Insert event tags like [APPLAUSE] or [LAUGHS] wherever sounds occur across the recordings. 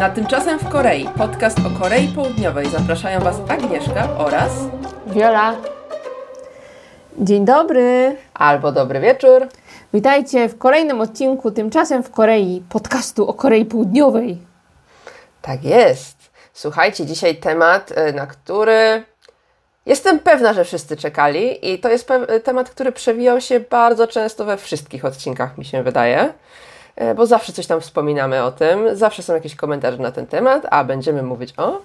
Na Tymczasem w Korei, podcast o Korei Południowej zapraszają Was Agnieszka oraz Wiola. Dzień dobry. albo dobry wieczór. Witajcie w kolejnym odcinku Tymczasem w Korei, podcastu o Korei Południowej. Tak jest. Słuchajcie, dzisiaj temat, y, na który jestem pewna, że wszyscy czekali i to jest temat, który przewijał się bardzo często we wszystkich odcinkach, mi się wydaje. Y, Bo zawsze coś tam wspominamy o tym, zawsze są jakieś komentarze na ten temat, a będziemy mówić o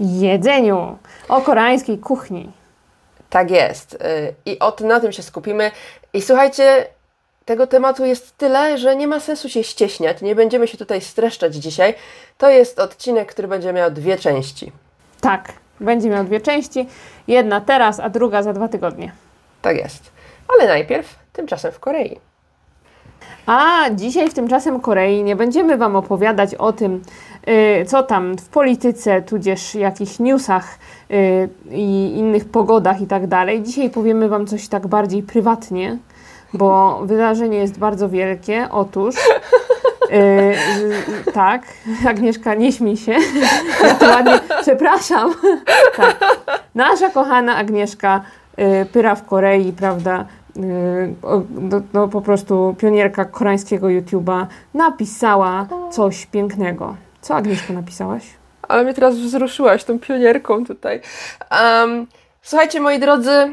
Jedzeniu, o koreańskiej kuchni. Tak jest. Y, I o tym, na tym się skupimy. I słuchajcie, tego tematu jest tyle, że nie ma sensu się ścieśniać. Nie będziemy się tutaj streszczać dzisiaj. To jest odcinek, który będzie miał dwie części. Tak, będzie miał dwie części. Jedna teraz, a druga za dwa tygodnie. Tak jest. Ale najpierw, tymczasem w Korei. A dzisiaj w Tymczasem Korei nie będziemy Wam opowiadać o tym, y, co tam w polityce, tudzież jakichś newsach y, i innych pogodach i tak dalej. Dzisiaj powiemy Wam coś tak bardziej prywatnie, bo [LAUGHS] wydarzenie jest bardzo wielkie. Otóż, y, y, tak, Agnieszka, nie śmiej się. Ja to ładnie, przepraszam. Tak. Nasza kochana Agnieszka y, Pyra w Korei, prawda? No, no, po prostu pionierka koreańskiego YouTube'a napisała coś pięknego. Co Agnieszka napisałaś? Ale mnie teraz wzruszyłaś tą pionierką tutaj. Em, słuchajcie, moi drodzy,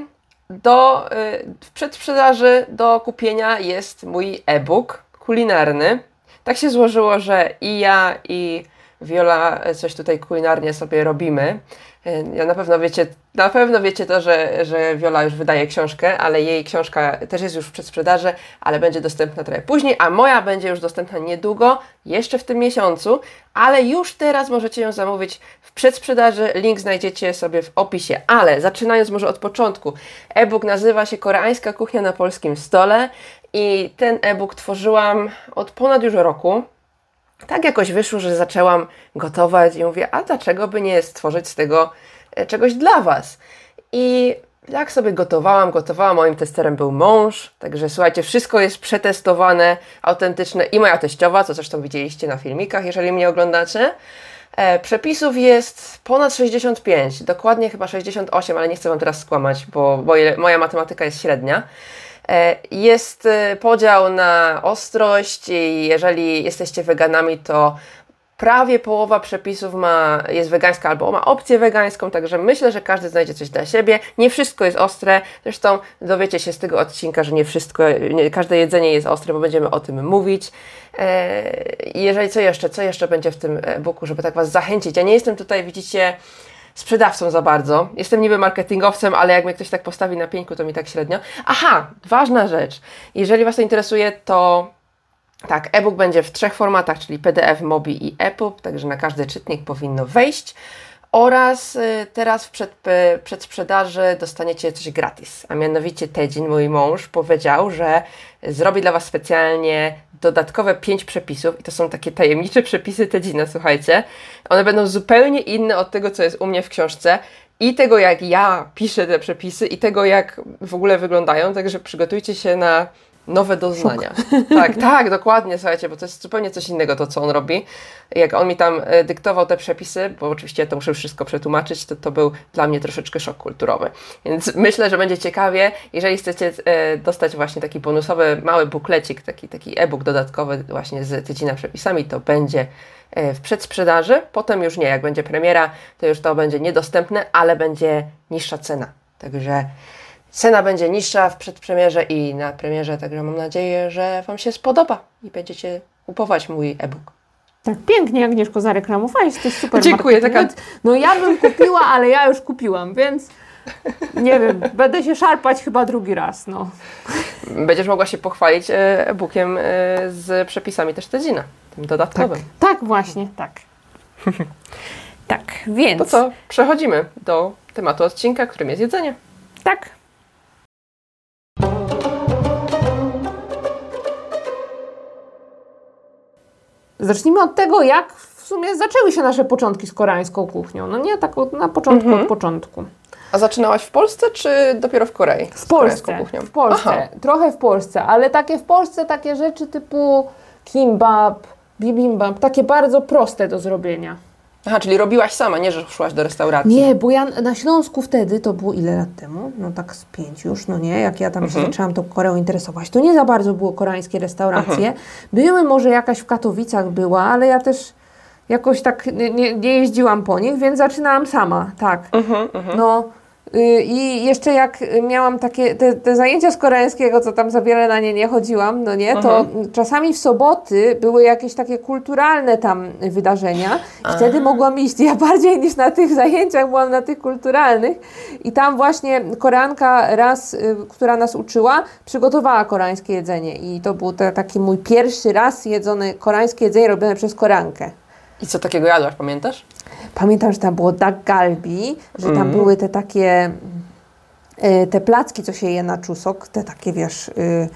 do, y, w przedsprzedaży do kupienia jest mój e-book kulinarny. Tak się złożyło, że i ja, i Viola coś tutaj kulinarnie sobie robimy. Y, Ja na pewno wiecie, na pewno wiecie to, że, że Viola już wydaje książkę, ale jej książka też jest już w przedsprzedaży, ale będzie dostępna trochę później, a moja będzie już dostępna niedługo, jeszcze w tym miesiącu, ale już teraz możecie ją zamówić w przedsprzedaży. Link znajdziecie sobie w opisie. Ale zaczynając może od początku. E-book nazywa się Koreańska kuchnia na polskim stole i ten e-book tworzyłam od ponad już roku tak jakoś wyszło, że zaczęłam gotować i mówię, a dlaczego by nie stworzyć z tego e, czegoś dla Was? I jak sobie gotowałam, gotowałam, moim testerem był mąż, także słuchajcie, wszystko jest przetestowane, autentyczne i moja teściowa, co zresztą widzieliście na filmikach, jeżeli mnie oglądacie. E, przepisów jest ponad 65, dokładnie chyba 68, ale nie chcę Wam teraz skłamać, bo moja matematyka jest średnia. E, Jest e, podział na ostrość i jeżeli jesteście weganami, to prawie połowa przepisów ma, jest wegańska albo ma opcję wegańską, także myślę, że każdy znajdzie coś dla siebie. Nie wszystko jest ostre, zresztą dowiecie się z tego odcinka, że nie wszystko, nie, każde jedzenie jest ostre, bo będziemy o tym mówić. E, jeżeli co jeszcze, co jeszcze będzie w tym e-booku, żeby tak Was zachęcić. Ja nie jestem tutaj, widzicie, sprzedawcą za bardzo. Jestem niby marketingowcem, ale jak mnie ktoś tak postawi na pieńku, to mi tak średnio. Aha, ważna rzecz. Jeżeli Was to interesuje, to tak, e-book będzie w trzech formatach, czyli PDF, Mobi i EPUB, także na każdy czytnik powinno wejść. Oraz y, teraz w przed, y, przedsprzedaży dostaniecie coś gratis, a mianowicie Tedzin, mój mąż, powiedział, że zrobi dla Was specjalnie dodatkowe pięć przepisów i to są takie tajemnicze przepisy Tedzina, słuchajcie. One będą zupełnie inne od tego, co jest u mnie w książce i tego, jak ja piszę te przepisy i tego, jak w ogóle wyglądają, także przygotujcie się na nowe doznania. [LAUGHS] Tak, tak, dokładnie, słuchajcie, bo to jest zupełnie coś innego to, co on robi. Jak on mi tam e, dyktował te przepisy, bo oczywiście to muszę wszystko przetłumaczyć, to to był dla mnie troszeczkę szok kulturowy. Więc [LAUGHS] myślę, że będzie ciekawie, jeżeli chcecie e, dostać właśnie taki bonusowy mały buklecik, taki, taki e-book dodatkowy właśnie z tydzina przepisami, to będzie e, w przedsprzedaży, potem już nie, jak będzie premiera, to już to będzie niedostępne, ale będzie niższa cena. Także Cena będzie niższa w przedpremierze i na premierze, także mam nadzieję, że Wam się spodoba i będziecie kupować mój e-book. Tak pięknie, Agnieszko, zareklamowałeś, to jest super [LAUGHS] Dziękuję, marketing. No ja bym kupiła, ale ja już kupiłam, więc nie wiem, będę się szarpać chyba drugi raz, no. Będziesz mogła się pochwalić e, e-bookiem e, z przepisami też Tedzina, tym dodatkowym. Tak, właśnie, tak. [LAUGHS] Tak, więc... To co, przechodzimy do tematu odcinka, którym jest jedzenie. Tak. Zacznijmy od tego, jak w sumie zaczęły się nasze początki z koreańską kuchnią. No nie tak od, na początku, od początku. A zaczynałaś w Polsce, czy dopiero w Korei? W Polsce. kuchnią? W Polsce. Aha. Trochę w Polsce, ale takie w Polsce takie rzeczy typu kimbap, bibimbap, takie bardzo proste do zrobienia. Aha, czyli robiłaś sama, nie że szłaś do restauracji. Nie, bo ja na Śląsku wtedy, to było ile lat temu? No tak z pięć już, no nie, jak ja tam Mhm. się zaczęłam tą Koreą interesować, to nie za bardzo było koreańskie restauracje. Mhm. Były może jakaś w Katowicach była, ale ja też jakoś tak nie, nie, jeździłam po nich, więc zaczynałam sama, tak. Mhm, No y, i jeszcze jak y, miałam takie te, te zajęcia z koreańskiego, co tam za wiele na nie nie chodziłam, no nie, to Mhm. czasami w soboty były jakieś takie kulturalne tam wydarzenia i wtedy mogłam iść. Ja bardziej niż na tych zajęciach byłam na tych kulturalnych i tam właśnie koreanka raz, y, która nas uczyła, przygotowała koreańskie jedzenie i to był te, taki mój pierwszy raz jedzone koreańskie jedzenie robione przez koreankę. I co takiego jadłaś, pamiętasz? Pamiętam, że tam było dak galbi, że tam Mhm. były te takie, y, te placki, co się je na czusok, te takie, wiesz, y,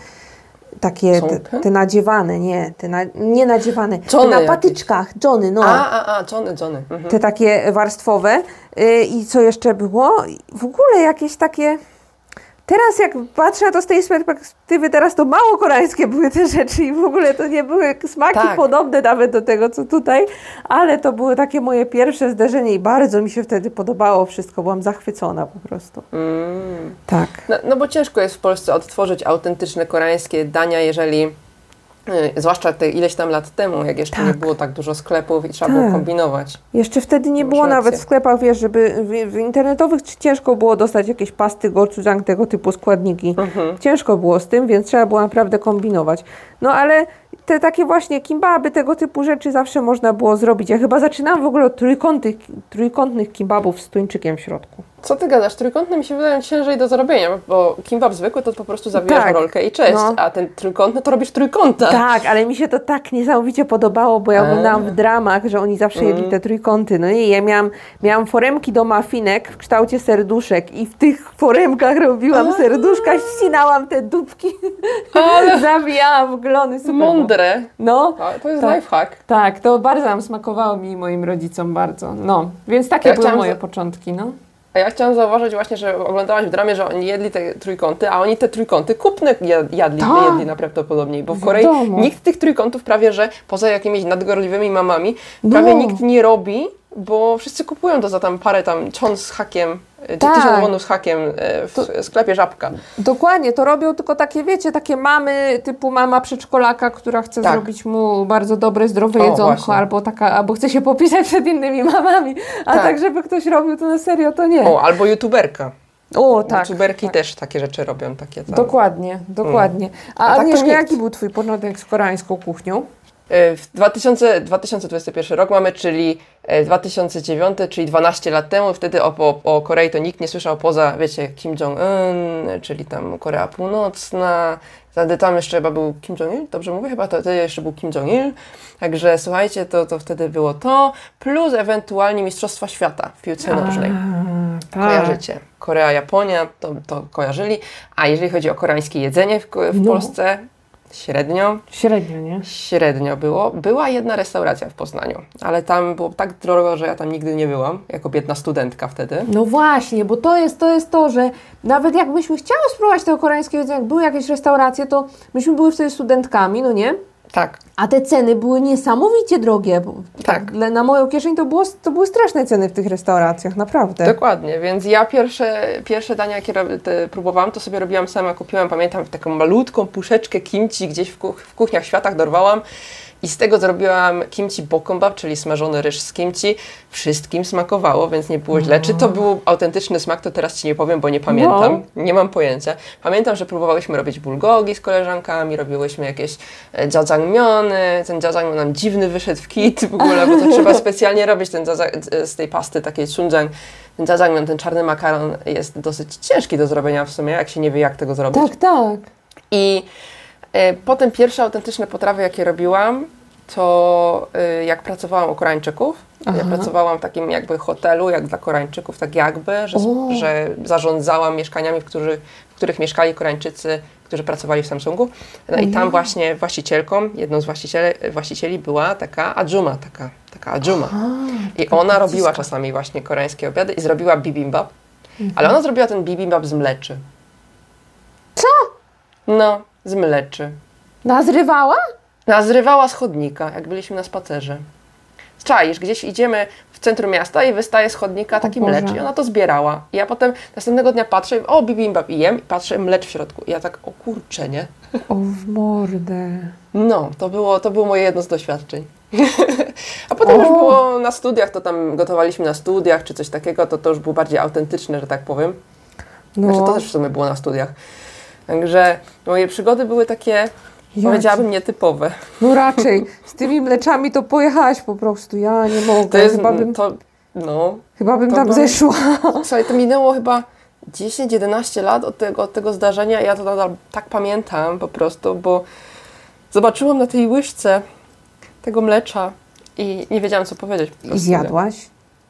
takie, te, te nadziewane, nie, te na, nie nadziewane, te Dżony na jakieś. patyczkach, dżony, no. A, a, a, Johnny, Johnny. Mhm. Te takie warstwowe. Y, I co jeszcze było? W ogóle jakieś takie... Teraz jak patrzę na to z tej perspektywy, teraz to mało koreańskie były te rzeczy i w ogóle to nie były smaki Tak. podobne nawet do tego, co tutaj, ale to były takie moje pierwsze zderzenie i bardzo mi się wtedy podobało wszystko, byłam zachwycona po prostu. Mm. Tak. No, no bo ciężko jest w Polsce odtworzyć autentyczne koreańskie dania, jeżeli zwłaszcza te ileś tam lat temu, jak jeszcze nie Tak. było tak dużo sklepów i trzeba Tak. było kombinować. Jeszcze wtedy nie było nawet rację. w sklepach, wiesz, żeby w, w internetowych ciężko było dostać jakieś pasty, gochujang, tego typu składniki. Mhm. Ciężko było z tym, więc trzeba było naprawdę kombinować. No ale te takie właśnie kimbaby, tego typu rzeczy zawsze można było zrobić. Ja chyba zaczynałam w ogóle od trójkątnych, trójkątnych kimbabów z tuńczykiem w środku. Co ty gadasz? Trójkątny mi się wydaje ciężej do zrobienia, bo kimbab zwykły to po prostu zawijasz Tak. rolkę i cześć, No. a ten trójkątny to robisz trójkąta. Tak, ale mi się to tak niesamowicie podobało, bo ja A. oglądałam w dramach, że oni zawsze jedli Mm. te trójkąty. No i ja miałam, miałam foremki do mafinek w kształcie serduszek i w tych foremkach robiłam serduszka, ścinałam te dupki, Ale [LAUGHS] zawijałam w glony. Super mądre. No, To jest Tak. lifehack. Tak, to bardzo nam smakowało mi i moim rodzicom bardzo. No, więc takie Ja były moje za- początki, no. A ja chciałam zauważyć właśnie, że oglądałaś w dramie, że oni jedli te trójkąty, a oni te trójkąty kupne jad- jadli, Tak. jedli najprawdopodobniej, bo w Korei Wiadomo. nikt tych trójkątów prawie, że poza jakimiś nadgorliwymi mamami, No. prawie nikt nie robi, bo wszyscy kupują to za tam parę tam czon z hakiem, czy Tak. tysiąc wonów z hakiem e, w sklepie Żabka. Dokładnie, to robią tylko takie, wiecie, takie mamy, typu mama przedszkolaka, która chce Tak. zrobić mu bardzo dobre, zdrowe O, jedzonko, właśnie. albo taka, albo chce się popisać przed innymi mamami, a Tak. tak, żeby ktoś robił to na serio, to nie. O, albo youtuberka. O tak. YouTuberki tak. też takie rzeczy robią, takie tam. Dokładnie, dokładnie. A, A tak to Agnieszka, jaki był Twój początek z koreańską kuchnią? E, W 2000, 2021 rok mamy, czyli 2009, czyli 12 lat temu. Wtedy o, o, o Korei to nikt nie słyszał poza, wiecie, Kim Jong-un, czyli tam Korea Północna. Wtedy tam jeszcze chyba był Kim Jong-il, dobrze mówię? Chyba to, wtedy jeszcze był Kim Jong-il. Także słuchajcie, to, to wtedy było to, plus ewentualnie Mistrzostwa Świata w piłce nożnej. tak. Kojarzycie. Korea, Japonia, to, to kojarzyli. A jeżeli chodzi o koreańskie jedzenie w, w No. Polsce, średnio. Średnio, nie? Średnio było. Była jedna restauracja w Poznaniu, ale tam było tak drogo, że ja tam nigdy nie byłam, jako biedna studentka wtedy. No właśnie, bo to jest, to jest to, że nawet jakbyśmy chciały spróbować tego koreańskiego jedzenia, jak były jakieś restauracje, to myśmy były wtedy studentkami, no nie? Tak, A te ceny były niesamowicie drogie. Tak. Na moją kieszeń to, było, to były straszne ceny w tych restauracjach, naprawdę. dokładnie. Więc ja pierwsze, pierwsze dania, jakie próbowałam, to sobie robiłam sama. Kupiłam, pamiętam, taką malutką puszeczkę kimchi gdzieś w, kuch- w kuchniach światach dorwałam. I z tego zrobiłam kimchi bokkeumbap, czyli smażony ryż z kimchi. Wszystkim smakowało, więc nie było źle. Czy to był autentyczny smak, to teraz Ci nie powiem, bo nie pamiętam. Nie mam pojęcia. Pamiętam, że próbowałyśmy robić bulgogi z koleżankami, robiłyśmy jakieś e, jajangmyeony. Ten jajangmyeon nam dziwny wyszedł w kit w ogóle, bo to trzeba [LAUGHS] specjalnie robić ten e, z tej pasty takiej chunjang. Ten jajangmyeon, ten czarny makaron jest dosyć ciężki do zrobienia w sumie, jak się nie wie, jak tego zrobić. Tak, tak. I e, potem pierwsze autentyczne potrawy, jakie robiłam, to e, jak pracowałam u Koreańczyków. Ja Aha. pracowałam w takim jakby hotelu, jak dla Koreańczyków, tak jakby, że, O. że zarządzałam mieszkaniami, w, których, w których mieszkali Koreańczycy, którzy pracowali w Samsungu. No i tam właśnie właścicielką, jedną z właścicieli, właścicieli była taka adżuma, taka, taka adżuma. I ona robiła czasami właśnie koreańskie obiady i zrobiła bibimbap, ale ona zrobiła ten bibimbap z mleczy. Co? No, z mleczy. Nazrywała? nazrywała z chodnika, jak byliśmy na spacerze. Czaisz, gdzieś idziemy w centrum miasta i wystaje z chodnika taki Boże. mlecz i ona to zbierała. I ja potem następnego dnia patrzę, o bibimbap i jem i patrzę, mlecz w środku. I ja tak, o kurczę, nie? O, w mordę. No, to było, to było moje jedno z doświadczeń. [LAUGHS] A potem O. już było na studiach, to tam gotowaliśmy na studiach czy coś takiego, to to już było bardziej autentyczne, że tak powiem. No, Znaczy to też w sumie było na studiach. Także moje przygody były takie, powiedziałabym, nietypowe. no raczej. Z tymi mleczami to pojechałaś po prostu. Ja nie mogę. To jest, chyba bym, to, no, chyba bym tam była- zeszła. Słuchaj, to minęło chyba 10-11 lat od tego, od tego zdarzenia ja to nadal tak pamiętam po prostu, bo zobaczyłam na tej łyżce tego mlecza i nie wiedziałam, co powiedzieć. po I zjadłaś?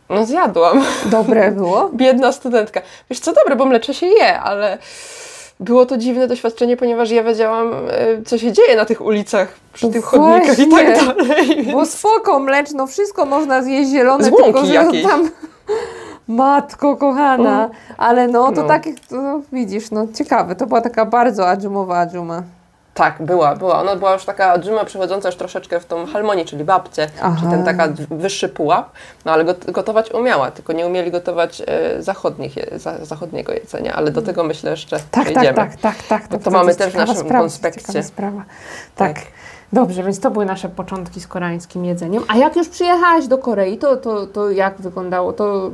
No zjadłam. Dobre było? Biedna studentka. Wiesz co, dobre, bo mlecze się je, ale było to dziwne doświadczenie, ponieważ ja wiedziałam, e, co się dzieje na tych ulicach, przy No tych chodnikach i tak dalej. Bo spoko, mlecz, no wszystko można zjeść zielone, Z łąki tylko że jakiejś. tam... [LAUGHS] Matko kochana, ale no to No. tak, to widzisz, no ciekawe, to była taka bardzo adżumowa adżuma. Tak, była, była. Ona była już taka dżuma przechodząca już troszeczkę w tą halmonię, czyli babcię, Aha. czy ten taka wyższy pułap, no ale got, gotować umiała, tylko nie umieli gotować e, zachodnich, zachodniego jedzenia, ale do tego myślę jeszcze Tak, tak, tak, tak, tak. No to to mamy też w naszym sprawa, konspekcie. sprawa. Tak. Tak. Dobrze, więc to były nasze początki z koreańskim jedzeniem. A jak już przyjechałaś do Korei, to, to, to jak wyglądało? To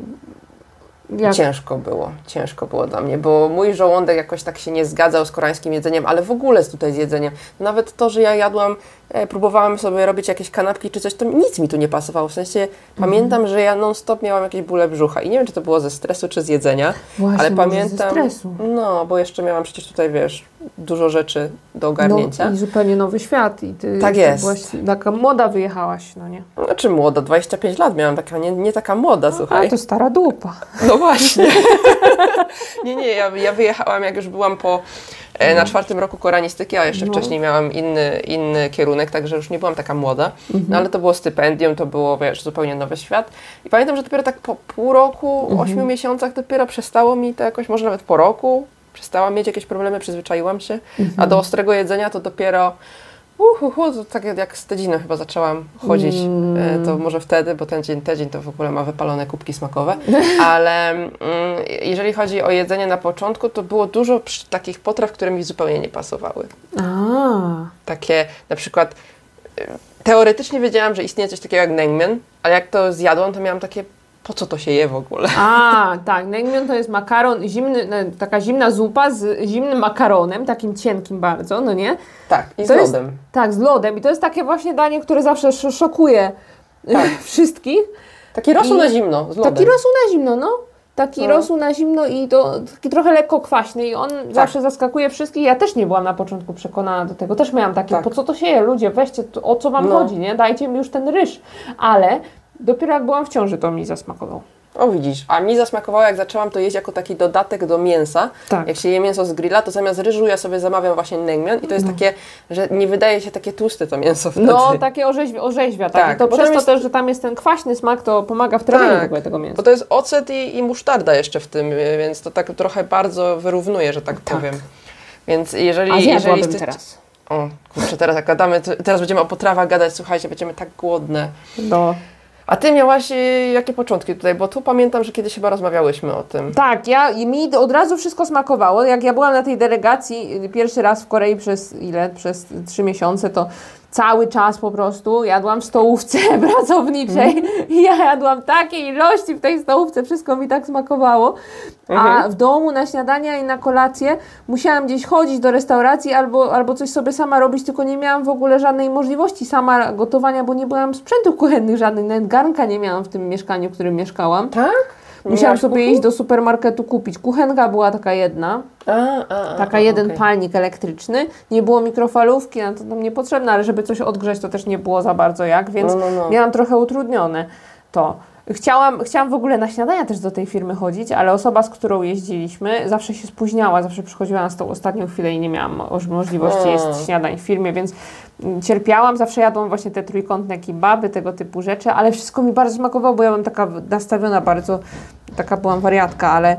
jak? Ciężko było, ciężko było dla mnie, bo mój żołądek jakoś tak się nie zgadzał z koreańskim jedzeniem, ale w ogóle z tutaj z jedzeniem. Nawet to, że ja jadłam, próbowałam sobie robić jakieś kanapki czy coś, to nic mi tu nie pasowało. W sensie pamiętam, że ja non-stop miałam jakieś bóle brzucha i nie wiem, czy to było ze stresu, czy z jedzenia, Właśnie, ale pamiętam. Ze stresu. No, bo jeszcze miałam przecież tutaj, wiesz, dużo rzeczy do ogarnięcia. No, I zupełnie nowy świat. I ty Tak jest. Byłaś taka młoda wyjechałaś, no nie? Znaczy młoda, 25 lat miałam, taka, nie, nie taka młoda, Ale słuchaj. to stara dupa. No właśnie. [LAUGHS] nie, nie, ja, ja wyjechałam, jak już byłam po, e, na czwartym roku koranistyki, a jeszcze No. wcześniej miałam inny, inny kierunek, także już nie byłam taka młoda. No ale to było stypendium, to było, wiesz, zupełnie nowy świat. I pamiętam, że dopiero tak po pół roku, ośmiu miesiącach dopiero przestało mi to jakoś, może nawet po roku, przestałam mieć jakieś problemy, przyzwyczaiłam się. A do ostrego jedzenia to dopiero Uhuhu, to tak jak z tydziną chyba zaczęłam chodzić, e, to może wtedy, bo ten dzień, ten dzień to w ogóle ma wypalone kubki smakowe, [LAUGHS] ale mm, jeżeli chodzi o jedzenie na początku, to było dużo takich potraw, które mi zupełnie nie pasowały. A, Takie na przykład, e, teoretycznie wiedziałam, że istnieje coś takiego jak naengmyeon, ale jak to zjadłam, to miałam takie, po co to się je w ogóle? a tak, naengmyeon to jest makaron, zimny, no, taka zimna zupa z zimnym makaronem, takim cienkim bardzo, no nie? Tak, i z To jest- lodem. Tak, z lodem. I to jest takie właśnie danie, które zawsze sz- szokuje Tak. [LAUGHS] wszystkich. Taki rosół I- na zimno, z lodem. Taki rosół na zimno, no. Taki No. rosół na zimno i to taki trochę lekko kwaśny i on Tak. zawsze zaskakuje wszystkich. Ja też nie byłam na początku przekonana do tego. Też miałam takie, Tak. po co to się je? Ludzie, weźcie, to, o co wam No. chodzi, nie? Dajcie mi już ten ryż. Ale dopiero jak byłam w ciąży, to mi zasmakował. O widzisz, a mi zasmakowało jak zaczęłam to jeść jako taki dodatek do mięsa. Tak. Jak się je mięso z grilla, to zamiast ryżu ja sobie zamawiam właśnie naengmyeon i to jest takie, że nie wydaje się takie tłuste to mięso wtedy. No, takie orzeźwia, orzeźwia tak. Tak, I to przez to jest- też, że tam jest ten kwaśny smak, to pomaga w trawieniu Tak, w ogóle tego mięsa. Bo to jest ocet i, i musztarda jeszcze w tym, więc to tak trochę bardzo wyrównuje, że tak, Tak. powiem. Więc jeżeli... A jeżeli jesteś- teraz. O, kurczę, teraz jak gadamy, teraz będziemy o potrawach gadać, słuchajcie, będziemy tak głodne. No. A ty miałaś y, jakie początki tutaj? Bo tu pamiętam, że kiedyś chyba rozmawiałyśmy o tym. Tak, ja, mi od razu wszystko smakowało. Jak ja byłam na tej delegacji y, pierwszy raz w Korei przez ile? Przez trzy miesiące, to cały czas po prostu jadłam w stołówce [LAUGHS] pracowniczej. I ja jadłam takie ilości w tej stołówce, wszystko mi tak smakowało. A Mhm. w domu na śniadania i na kolację musiałam gdzieś chodzić do restauracji albo, albo coś sobie sama robić, tylko nie miałam w ogóle żadnej możliwości sama gotowania, bo nie byłam sprzętów kuchennych żadnych, nawet garnka nie miałam w tym mieszkaniu, w którym mieszkałam. Tak? Nie Musiałam sobie kuchni? iść do supermarketu kupić. Kuchenka była taka jedna, A, a, a, taka jeden okej. palnik elektryczny. Nie było mikrofalówki, no to nam niepotrzebne, ale żeby coś odgrzać, to też nie było za bardzo jak, więc No, no, no. miałam trochę utrudnione to. Chciałam, chciałam w ogóle na śniadania też do tej firmy chodzić, ale osoba, z którą jeździliśmy, zawsze się spóźniała, zawsze przychodziła na tą ostatnią chwilę i nie miałam mo- możliwości jeść śniadań w firmie, więc cierpiałam. Zawsze jadłam właśnie te trójkątne kibaby, tego typu rzeczy, ale wszystko mi bardzo smakowało, bo ja byłam taka nastawiona bardzo, taka byłam wariatka, ale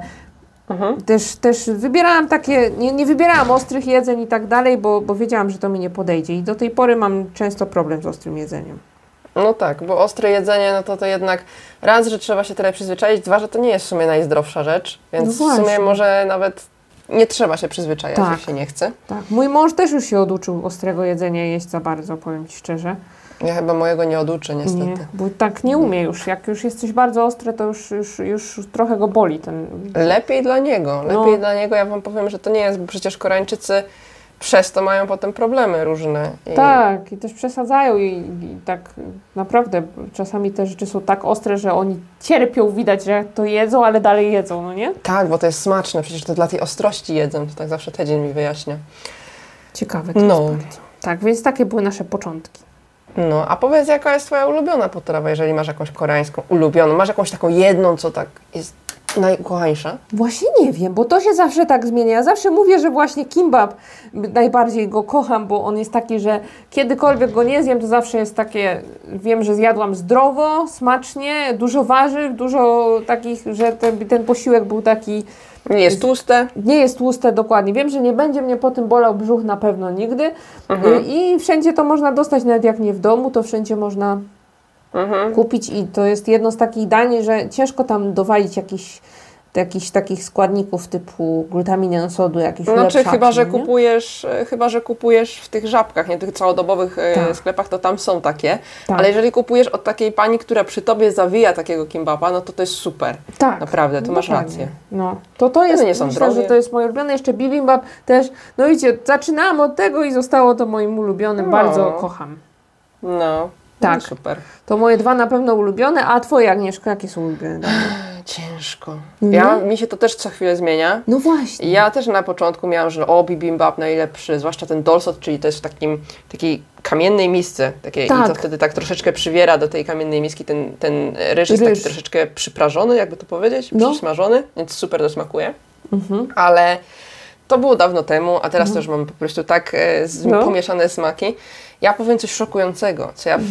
Też, też wybierałam takie, nie, nie wybierałam ostrych jedzeń i tak dalej, bo, bo wiedziałam, że to mi nie podejdzie. I do tej pory mam często problem z ostrym jedzeniem. No tak, bo ostre jedzenie, no to to jednak raz, że trzeba się tyle przyzwyczaić, dwa, że to nie jest w sumie najzdrowsza rzecz, więc No w sumie może nawet nie trzeba się przyzwyczajać, Tak. jak się nie chce. Tak. Mój mąż też już się oduczył ostrego jedzenia jeść za bardzo, powiem Ci szczerze. Ja chyba mojego nie oduczę niestety. Nie, bo tak nie umie już. Jak już jest coś bardzo ostre, to już, już, już trochę go boli ten... Lepiej dla niego, lepiej No. dla niego, ja Wam powiem, że to nie jest, bo przecież Koreańczycy przez to mają potem problemy różne. I Tak, i też przesadzają i, i tak naprawdę czasami te rzeczy są tak ostre, że oni cierpią, widać, że to jedzą, ale dalej jedzą, no nie? Tak, bo to jest smaczne, przecież to dla tej ostrości jedzą, to tak zawsze Tedzin mi wyjaśnia. Ciekawe to No. jest bardzo. Tak, więc takie były nasze początki. No, a powiedz, jaka jest Twoja ulubiona potrawa, jeżeli masz jakąś koreańską ulubioną, masz jakąś taką jedną, co tak jest najukochańsza? Właśnie nie wiem, bo to się zawsze tak zmienia. Ja zawsze mówię, że właśnie kimbab najbardziej go kocham, bo on jest taki, że kiedykolwiek go nie zjem, to zawsze jest takie, wiem, że zjadłam zdrowo, smacznie, dużo warzyw, dużo takich, że ten, ten posiłek był taki, Nie jest tłuste? nie jest tłuste dokładnie. Wiem, że nie będzie mnie po tym bolał brzuch na pewno nigdy Mhm. Y, i wszędzie to można dostać, nawet jak nie w domu, to wszędzie można Mhm. kupić i to jest jedno z takich dań, że ciężko tam dowalić jakichś jakichś takich składników typu glutaminę sodu, jakieś Znaczy, ulepszacze, chyba że, nie? kupujesz, chyba, że kupujesz w tych żabkach, nie tych całodobowych e, Tak. sklepach, to tam są takie. Tak. Ale jeżeli kupujesz od takiej pani, która przy tobie zawija takiego kimbapa, no to to jest super. Tak. Naprawdę, to masz Dokładnie. rację. No, to to jest, nie są myślę, drogie. że to jest moje ulubione. Jeszcze bibimbap też, no widzicie, zaczynałam od tego i zostało to moim ulubionym, No. bardzo kocham. No, Tak. no super. To moje dwa na pewno ulubione, a twoje Agnieszka, jakie są ulubione? [SIGHS] Ciężko. Mhm. Ja, mi się to też co chwilę zmienia. No właśnie. Ja też na początku miałam, że o, bibimbap najlepszy, zwłaszcza ten dolsot, czyli to jest w takim, takiej kamiennej misce, takiej, i Tak. to wtedy tak troszeczkę przywiera do tej kamiennej miski, ten, ten ryż jest Ryż. taki troszeczkę przyprażony, jakby to powiedzieć, No. przysmażony, więc super to smakuje. Mhm. Ale to było dawno temu, a teraz też mam po prostu tak e, z, No. pomieszane smaki. Ja powiem coś szokującego, co ja w,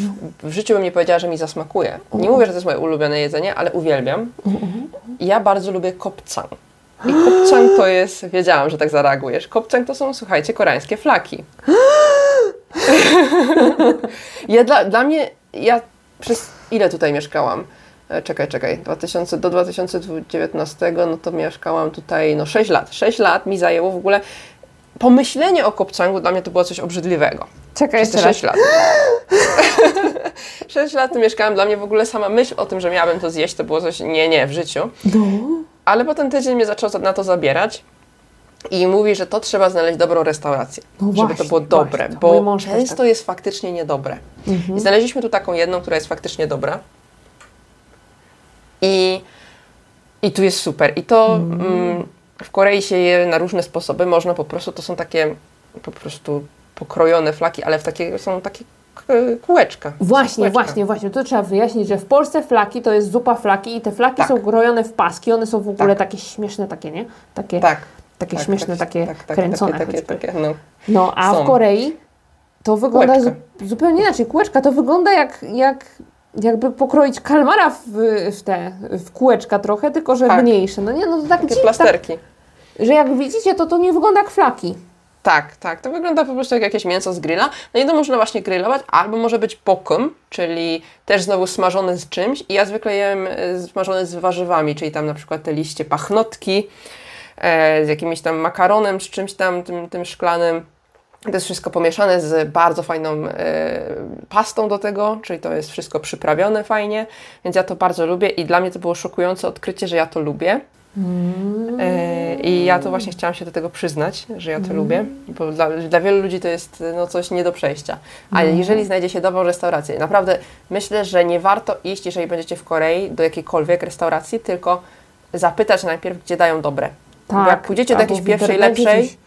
w życiu bym nie powiedziała, że mi zasmakuje. Nie mówię, że to jest moje ulubione jedzenie, ale uwielbiam. Ja bardzo lubię kopcang. I kopcang to jest, wiedziałam, że tak zareagujesz. Kopcang to są, słuchajcie, koreańskie flaki. [LAUGHS] ja dla, dla mnie, ja przez ile tutaj mieszkałam? E, Czekaj, czekaj, 2000, do 2019, no to mieszkałam tutaj, no 6 lat. 6 lat mi zajęło w ogóle, pomyślenie o kopcangu dla mnie to było coś obrzydliwego. Czekaj jeszcze raz. 6 lat. [LAUGHS] 6 lat tu mieszkałam, dla mnie w ogóle sama myśl o tym, że miałabym to zjeść, to było coś, nie, nie, w życiu. No. Ale potem tydzień mnie zaczął za- na to zabierać i mówi, że to trzeba znaleźć dobrą restaurację, No żeby właśnie, to było dobre, właśnie, to mój bo często tak. jest faktycznie niedobre. Mhm. I znaleźliśmy tu taką jedną, która jest faktycznie dobra. I, i tu jest super. I to mm, w Korei się je na różne sposoby. Można po prostu, to są takie po prostu pokrojone flaki, ale w takie, są takie kółeczka. Właśnie, Kółeczka. właśnie, właśnie. To trzeba wyjaśnić, że w Polsce flaki to jest zupa flaki i te flaki Tak. są krojone w paski. One są w ogóle Tak. takie śmieszne, takie, nie? Takie, Tak. takie tak, śmieszne, tak, takie tak, tak, kręcone Takie, takie, choćby. takie, no. No, a Są. w Korei to wygląda zu, zupełnie inaczej. Kółeczka to wygląda jak, jak jakby pokroić kalmara w, w te w kółeczka trochę, tylko że Tak. mniejsze. No nie, no to tak Takie tak, plasterki. że jak widzicie, to to nie wygląda jak flaki. Tak, tak. To wygląda po prostu jak jakieś mięso z grilla. No i to można właśnie grillować, albo może być pokum, czyli też znowu smażone z czymś. I ja zwykle jem e, smażone z warzywami, czyli tam na przykład te liście pachnotki, e, z jakimś tam makaronem, z czymś tam, tym, tym szklanym. To jest wszystko pomieszane z bardzo fajną e, pastą do tego, czyli to jest wszystko przyprawione fajnie, więc ja to bardzo lubię i dla mnie to było szokujące odkrycie, że ja to lubię. E, I ja to właśnie chciałam się do tego przyznać, że ja to lubię, bo dla, dla wielu ludzi to jest no, coś nie do przejścia. Ale jeżeli znajdzie się dobrą restaurację, naprawdę myślę, że nie warto iść, jeżeli będziecie w Korei, do jakiejkolwiek restauracji, tylko zapytać najpierw, gdzie dają dobre. Bo jak pójdziecie do Tak, jakiejś pierwszej, lepszej,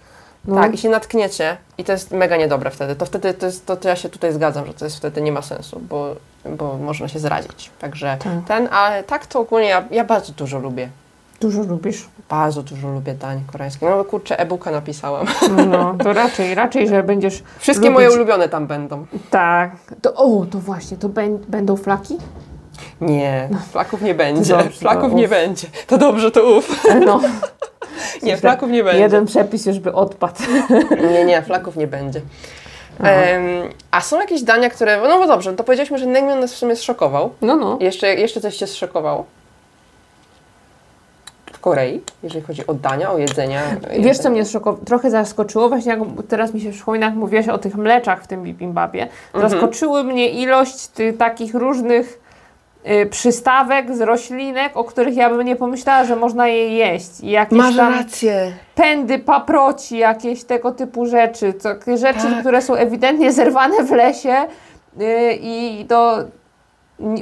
no. tak, i się natkniecie i to jest mega niedobre wtedy, to wtedy to, jest, to, to ja się tutaj zgadzam, że to jest wtedy nie ma sensu, bo, bo można się zrazić. Także Tak. ten, ale tak to ogólnie ja, ja bardzo dużo lubię. Dużo lubisz. Bardzo dużo lubię dań koreańskich. No kurczę, e-booka napisałam. No, to raczej, raczej, że będziesz Wszystkie lubić- moje ulubione tam będą. Tak. To, o, to właśnie, to bę- będą flaki? Nie, flaków nie będzie. dobrze, Flaków nie uf. będzie. To dobrze, to uf. No. [LAUGHS] Nie, flaków nie będzie. Jeden przepis już by odpadł. Nie, nie, flaków nie będzie. Em, a są jakieś dania, które. No bo dobrze, to powiedzieliśmy, że naengmyeon nas w sumie zszokował. No, no. Jeszcze, jeszcze coś Cię zszokowało? Korei, jeżeli chodzi o dania, o jedzenia. Wiesz, co mnie trochę zaskoczyło? Właśnie jak teraz mi się przypomina, jak mówiłaś o tych mleczach w tym bibimbapie. Mhm. Zaskoczyły mnie ilość ty, takich różnych y, przystawek z roślinek, o których ja bym nie pomyślała, że można je jeść. I jakieś Masz tam rację. pędy, paproci, jakieś tego typu rzeczy. Rzeczy, Tak. które są ewidentnie zerwane w lesie y, i to ni-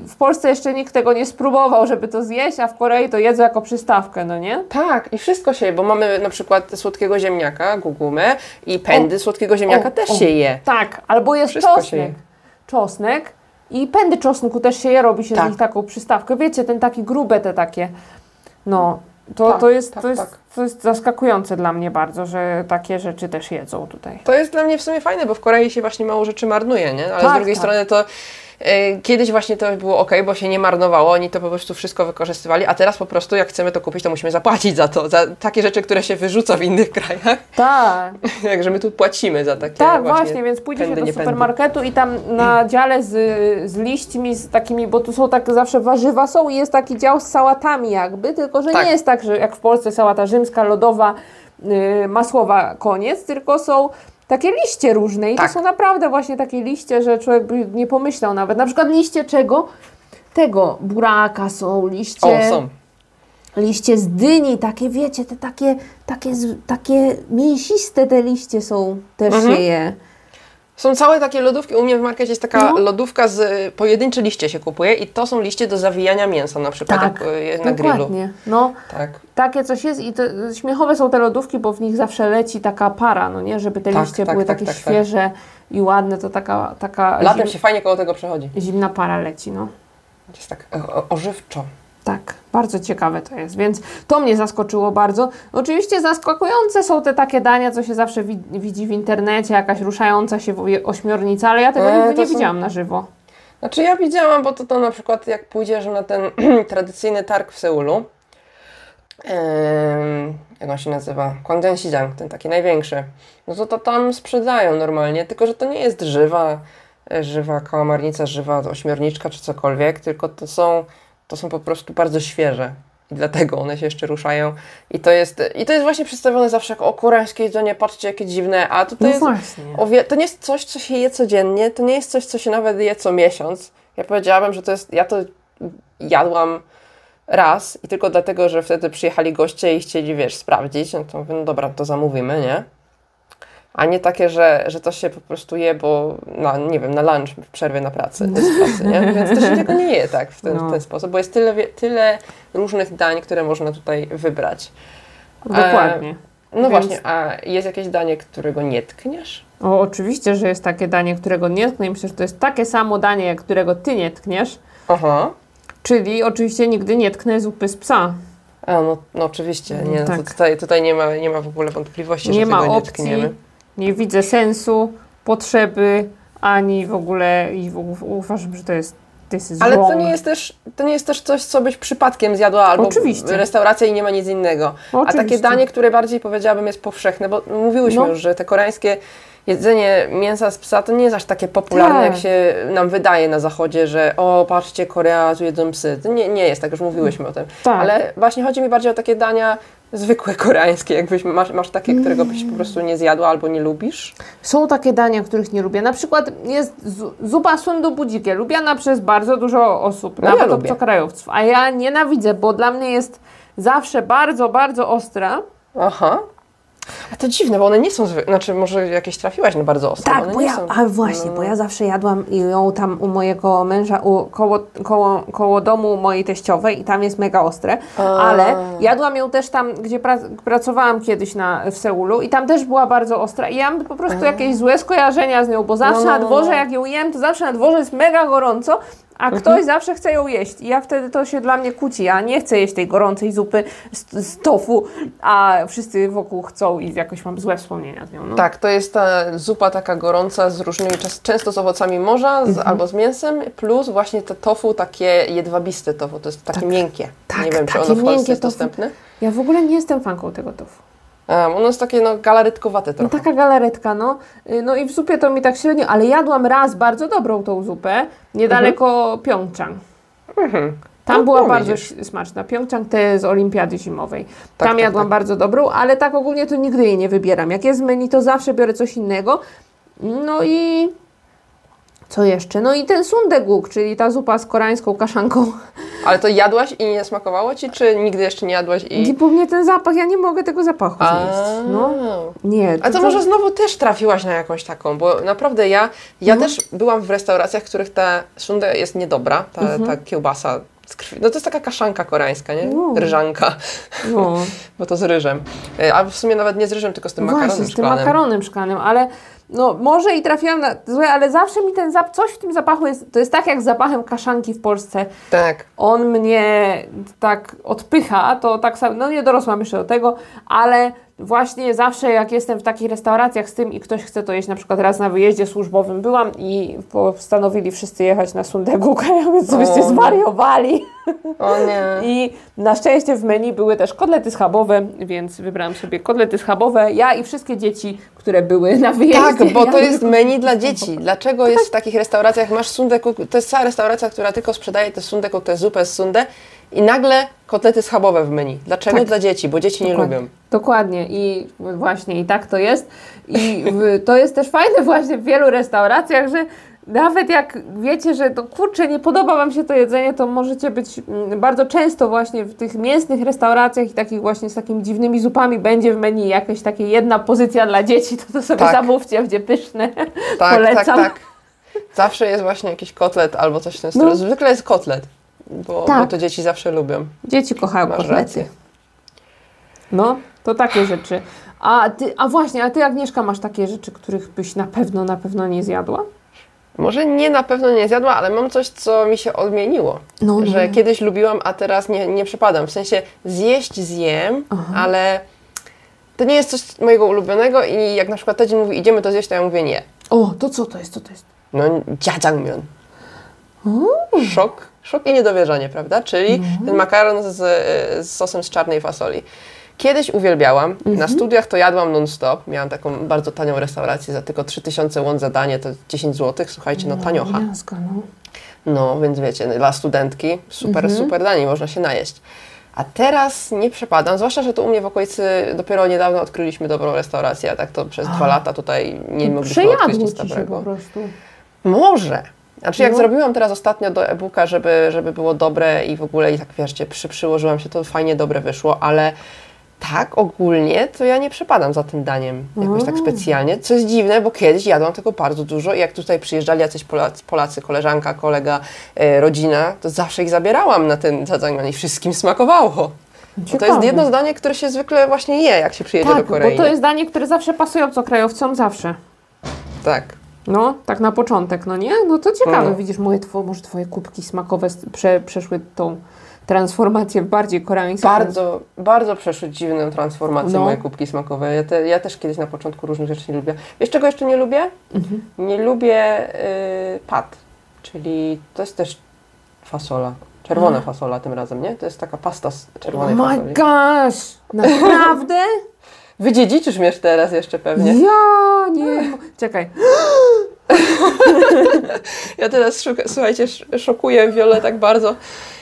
w Polsce jeszcze nikt tego nie spróbował, żeby to zjeść, a w Korei to jedzą jako przystawkę, no nie? Tak, i wszystko się je, bo mamy na przykład słodkiego ziemniaka, gugumę i pędy słodkiego ziemniaka O, też o. się je. Tak, albo jest Wszystko czosnek. Czosnek i pędy czosnku też się je, robi się Tak. z nich taką przystawkę. Wiecie, ten taki grube te takie. No, to, Tak, to, jest, tak, to, jest, tak. to jest zaskakujące dla mnie bardzo, że takie rzeczy też jedzą tutaj. To jest dla mnie w sumie fajne, bo w Korei się właśnie mało rzeczy marnuje, nie? Ale z Tak, drugiej tak. strony to kiedyś właśnie to było ok, bo się nie marnowało, oni to po prostu wszystko wykorzystywali, a teraz po prostu jak chcemy to kupić, to musimy zapłacić za to, za takie rzeczy, które się wyrzuca w innych krajach. Tak, [LAUGHS] Także my tu płacimy za takie tak właśnie, właśnie, więc pójdzie się pędy, do nie pędy. supermarketu i tam na dziale z, z liśćmi, z takimi, bo tu są tak zawsze warzywa są i jest taki dział z sałatami jakby, tylko że Tak. nie jest tak, że jak w Polsce sałata rzymska, lodowa, yy, masłowa, koniec, tylko są takie liście różne i Tak. to są naprawdę właśnie takie liście, że człowiek by nie pomyślał nawet. Na przykład liście czego? Tego, buraka są, liście, O, są. liście z dyni, takie wiecie, te takie, takie, takie mięsiste te liście są, też Mhm. się je. Są całe takie lodówki. U mnie w markecie jest taka No. lodówka z y, pojedyncze liście się kupuje i to są liście do zawijania mięsa na przykład Tak, jak, y, na grillu. Dokładnie. No, Tak. takie coś jest i to, śmiechowe są te lodówki, bo w nich zawsze leci taka para, no nie? Żeby te Tak, liście tak, były tak, takie tak, tak. świeże i ładne, to taka, taka Latem zim, się fajnie koło tego przechodzi. zimna para leci, no. Jest tak ożywczo. Tak, bardzo ciekawe to jest, więc to mnie zaskoczyło bardzo. Oczywiście zaskakujące są te takie dania, co się zawsze wi- widzi w internecie, jakaś ruszająca się ośmiornica, ale ja tego E, nigdy nie są- widziałam na żywo. Znaczy ja widziałam, bo to, to na przykład jak pójdziesz na ten [CLEARS THROAT] tradycyjny targ w Seulu, jak on się nazywa? Gwangjang ten taki największy, no to, to tam sprzedają normalnie, tylko że to nie jest żywa, żywa kałamarnica, żywa ośmiorniczka czy cokolwiek, tylko to są, to są po prostu bardzo świeże. I dlatego one się jeszcze ruszają. I to jest, i to jest właśnie przedstawione zawsze jako o koreańskie jedzenie, patrzcie jakie dziwne, a tutaj No jest właśnie. to nie jest coś, co się je codziennie, to nie jest coś, co się nawet je co miesiąc. Ja powiedziałabym, że to jest, ja to jadłam raz i tylko dlatego, że wtedy przyjechali goście i chcieli, wiesz, sprawdzić, no to mówię, no dobra, to zamówimy, nie? A nie takie, że, że to się po prostu je, bo na, nie wiem, na lunch w przerwie na pracy, pracy, nie? Więc to się tego nie je tak w ten, No. ten sposób, bo jest tyle, tyle różnych dań, które można tutaj wybrać. Dokładnie. No Więc- właśnie, a jest jakieś danie, którego nie tkniesz? O, oczywiście, że jest takie danie, którego nie tknę i myślę, że to jest takie samo danie, jak którego ty nie tkniesz, Aha. czyli oczywiście nigdy nie tknę zupy z psa. A, no, no oczywiście, nie, no, Tak. tutaj, tutaj nie, ma, nie ma w ogóle wątpliwości, Nie że ma tego nie opcji, tkniemy. Nie widzę sensu, potrzeby, ani w ogóle i uważam, że to jest Ale to nie, jest też, to nie jest też coś, co byś przypadkiem zjadła, albo Oczywiście. restauracja i nie ma nic innego. A takie Oczywiście. danie, które bardziej powiedziałabym jest powszechne, bo mówiłyśmy No. już, że te koreańskie jedzenie mięsa z psa to nie jest aż takie popularne, Tak. jak się nam wydaje na zachodzie, że o, patrzcie, Korea, tu jedzą psy. To nie, nie jest tak, już mówiłyśmy o tym. Tak. Ale właśnie chodzi mi bardziej o takie dania zwykłe koreańskie, jakbyś masz, masz takie, którego byś po prostu nie zjadła albo nie lubisz. Są takie dania, których nie lubię. Na przykład jest zu- zupa sundu budzikie, lubiana przez bardzo dużo osób, No ja nawet lubię. obcokrajowców. A ja nienawidzę, bo dla mnie jest zawsze bardzo, bardzo ostra. Aha. A to dziwne, bo one nie są zwykłe. Znaczy, może jakieś trafiłaś na bardzo ostre. Tak, bo ja, są... a właśnie, no, bo ja zawsze jadłam ją tam u mojego męża, u, koło, koło, koło domu mojej teściowej i tam jest mega ostre, A. ale jadłam ją też tam, gdzie pra, pracowałam kiedyś na, w Seulu i tam też była bardzo ostra i ja mam po prostu jakieś złe skojarzenia z nią, bo zawsze no, na no, dworze no. jak ją jem, to zawsze na dworze jest mega gorąco, a Mhm. ktoś zawsze chce ją jeść i ja wtedy to się dla mnie kłóci, ja nie chcę jeść tej gorącej zupy z, z tofu, a wszyscy wokół chcą i jakoś mam złe wspomnienia z nią. No. Tak, to jest ta zupa taka gorąca z różnymi, często z owocami morza Mhm. z, albo z mięsem, plus właśnie to tofu takie jedwabiste tofu, to jest takie miękkie. tak, Nie wiem, czy ono w Polsce jest tofu. dostępne. Ja w ogóle nie jestem fanką tego tofu. Um, ono jest takie no, galaretkowate No trochę. taka galaretka, no. Y, No i w zupie to mi tak średnio, ale jadłam raz bardzo dobrą tą zupę, niedaleko Pjongczang. Mhm. Tam No, była no bardzo widzisz. smaczna. Pjongczang te z olimpiady zimowej. Tak, Tam tak, jadłam tak. bardzo dobrą, ale tak ogólnie to nigdy jej nie wybieram. Jak jest menu, to zawsze biorę coś innego. No i co jeszcze? No i ten sundeguk, czyli ta zupa z koreańską kaszanką. Ale to jadłaś i nie smakowało ci, czy nigdy jeszcze nie jadłaś I i... po mnie ten zapach, ja nie mogę tego zapachu A, znieść. No, nie. A to może znowu też trafiłaś na jakąś taką, bo naprawdę ja, ja też byłam w restauracjach, w których ta sundae jest niedobra, ta, ta kiełbasa z krwi. No to jest taka kaszanka koreańska, nie? No. Ryżanka, No. [LAUGHS] bo to z ryżem. E, A w sumie nawet nie z ryżem, tylko z tym Właśnie, makaronem z tym szklanym. makaronem szklanym, ale no może i trafiłam na złe, ale zawsze mi ten zap, coś w tym zapachu jest, to jest tak jak z zapachem kaszanki w Polsce. Tak. On mnie tak odpycha, to tak samo, no nie dorosłam jeszcze do tego, ale właśnie zawsze jak jestem w takich restauracjach z tym i ktoś chce to jeść, na przykład raz na wyjeździe służbowym byłam i postanowili wszyscy jechać na Sundeguka, [LAUGHS] ja więc byście zwariowali. O nie. [LAUGHS] I na szczęście w menu były też kotlety schabowe, więc wybrałam sobie kotlety schabowe. Ja i wszystkie dzieci, które były na wyjeździe. Tak, bo to jest menu dla dzieci. Dlaczego jest w takich restauracjach, masz sundeku, to jest cała restauracja, która tylko sprzedaje te sundeku, tę zupę z sunde i nagle kotlety schabowe w menu. Dlaczego Tak. dla dzieci? Bo dzieci nie Dokładnie. lubią. Dokładnie i właśnie i tak to jest. I w, to jest też fajne właśnie w wielu restauracjach, że nawet jak wiecie, że to kurczę, nie podoba Wam się to jedzenie, to możecie być mm, bardzo często właśnie w tych mięsnych restauracjach i takich właśnie z takimi dziwnymi zupami będzie w menu jakaś taka jedna pozycja dla dzieci, to to sobie Tak. zamówcie, będzie pyszne. Tak, Polecam. tak, tak. Zawsze jest właśnie jakiś kotlet albo coś w tym stylu. No. Zwykle jest kotlet, bo, Tak. bo to dzieci zawsze lubią. Dzieci kochają Masz kotlety. rację. No, to takie rzeczy. A ty, a właśnie, a ty Agnieszka masz takie rzeczy, których byś na pewno, na pewno nie zjadła? Może nie na pewno nie zjadła, ale mam coś, co mi się odmieniło. No, że kiedyś lubiłam, a teraz nie, nie przepadam. W sensie zjeść zjem, ale to nie jest coś mojego ulubionego i jak na przykład Tedzin mówi idziemy to zjeść, to ja mówię nie. O, to co to jest, co to jest? No jajangmyeon. Szok, szok i niedowierzanie, prawda? Czyli ten makaron z, z sosem z czarnej fasoli. Kiedyś uwielbiałam, na studiach to jadłam non-stop. Miałam taką bardzo tanią restaurację za tylko 3000 won za danie, to 10 zł. Słuchajcie, no taniocha. Miazga, no. No, więc wiecie, dla studentki super, super danie, można się najeść. A teraz nie przepadam, zwłaszcza, że tu u mnie w okolicy dopiero niedawno odkryliśmy dobrą restaurację, a tak to przez dwa lata tutaj nie mogliśmy odkryć nic dobrego. po prostu. Może. Znaczy jak No. zrobiłam teraz ostatnio do e-booka, żeby, żeby było dobre i w ogóle i tak wiecie, przy, przyłożyłam się, to fajnie dobre wyszło, ale tak ogólnie to ja nie przepadam za tym daniem jakoś tak specjalnie, co jest dziwne, bo kiedyś jadłam tego bardzo dużo i jak tutaj przyjeżdżali jacyś Polacy, Polacy koleżanka, kolega, e, rodzina, to zawsze ich zabierałam na ten jajangmyeon i wszystkim smakowało. To jest jedno zdanie, które się zwykle właśnie je, jak się przyjedzie Tak, do Korei. bo to jest danie, które zawsze pasuje obcokrajowcom, zawsze. Tak. No, tak na początek, no nie? No to ciekawe, Mm. widzisz, moje, two, może twoje kubki smakowe prze, przeszły tą transformację w bardziej koreańską. Bardzo, bardzo przeszły dziwną transformację No. moje kubki smakowe. Ja, te, ja też kiedyś na początku różnych rzeczy nie lubię. Wiesz czego jeszcze nie lubię? Mhm. Nie lubię y, pat, czyli to jest też fasola. Czerwona fasola tym razem, nie? To jest taka pasta z Oh czerwonej my fasoli. gosh! Naprawdę? Wydziedziczysz mnie teraz jeszcze pewnie. Ja nie. Czekaj. Ja teraz, szuka, słuchajcie, sz- szokuję Wiolę tak bardzo.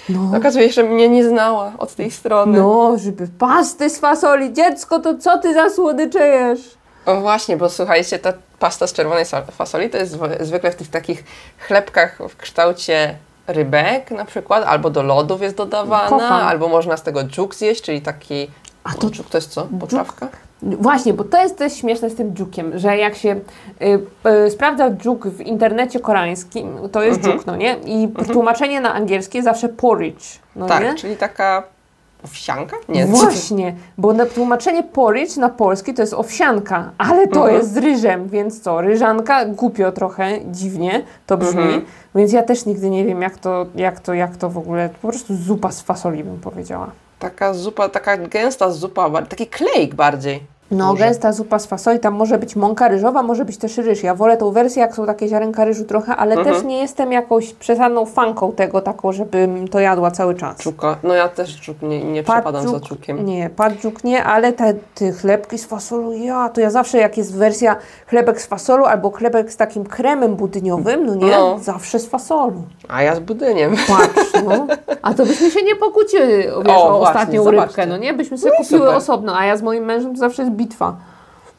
No. Okazuje się, że mnie nie znała od tej strony. No, żeby pasty z fasoli. Dziecko, to co ty za słodycze jesz? O właśnie, bo słuchajcie, ta pasta z czerwonej fasoli to jest zw- zwykle w tych takich chlebkach w kształcie rybek na przykład, albo do lodów jest dodawana, Kocham. albo można z tego dżuk zjeść, czyli taki... A to- dżuk to jest co? Potrawka? Właśnie, bo to jest też śmieszne z tym dżukiem, że jak się y, y, sprawdza dżuk w internecie koreańskim, to jest Mhm. dżuk, no nie? I tłumaczenie na angielskie zawsze porridge, no tak, nie? czyli taka owsianka? Nie, Właśnie, bo na tłumaczenie porridge na polski to jest owsianka, ale to Mhm. jest z ryżem, więc co? Ryżanka głupio trochę, dziwnie to brzmi, Mhm. więc ja też nigdy nie wiem jak to, jak to, jak to w ogóle, po prostu zupa z fasoli bym powiedziała. Taka zupa, taka gęsta zupa, taki klejk bardziej. No, Może. gęsta zupa z fasoli, tam może być mąka ryżowa, może być też ryż. Ja wolę tą wersję, jak są takie ziarenka ryżu trochę, ale Mhm. też nie jestem jakąś przesadną fanką tego, taką, żebym to jadła cały czas. Czuka. No ja też czuk nie, nie przepadam za czukiem. Nie, padżuk nie, ale te, te chlebki z fasolu, ja, to ja zawsze jak jest wersja chlebek z fasolu albo chlebek z takim kremem budyniowym, no nie, No. zawsze z fasolu. A ja z budyniem. Patrz, no. A to byśmy się nie pokłóciły, wiesz, O, o, właśnie, ostatnią zobaczcie. rybkę, no nie? Byśmy sobie No kupiły super. osobno, a ja z moim mężem zawsze jest bitwa.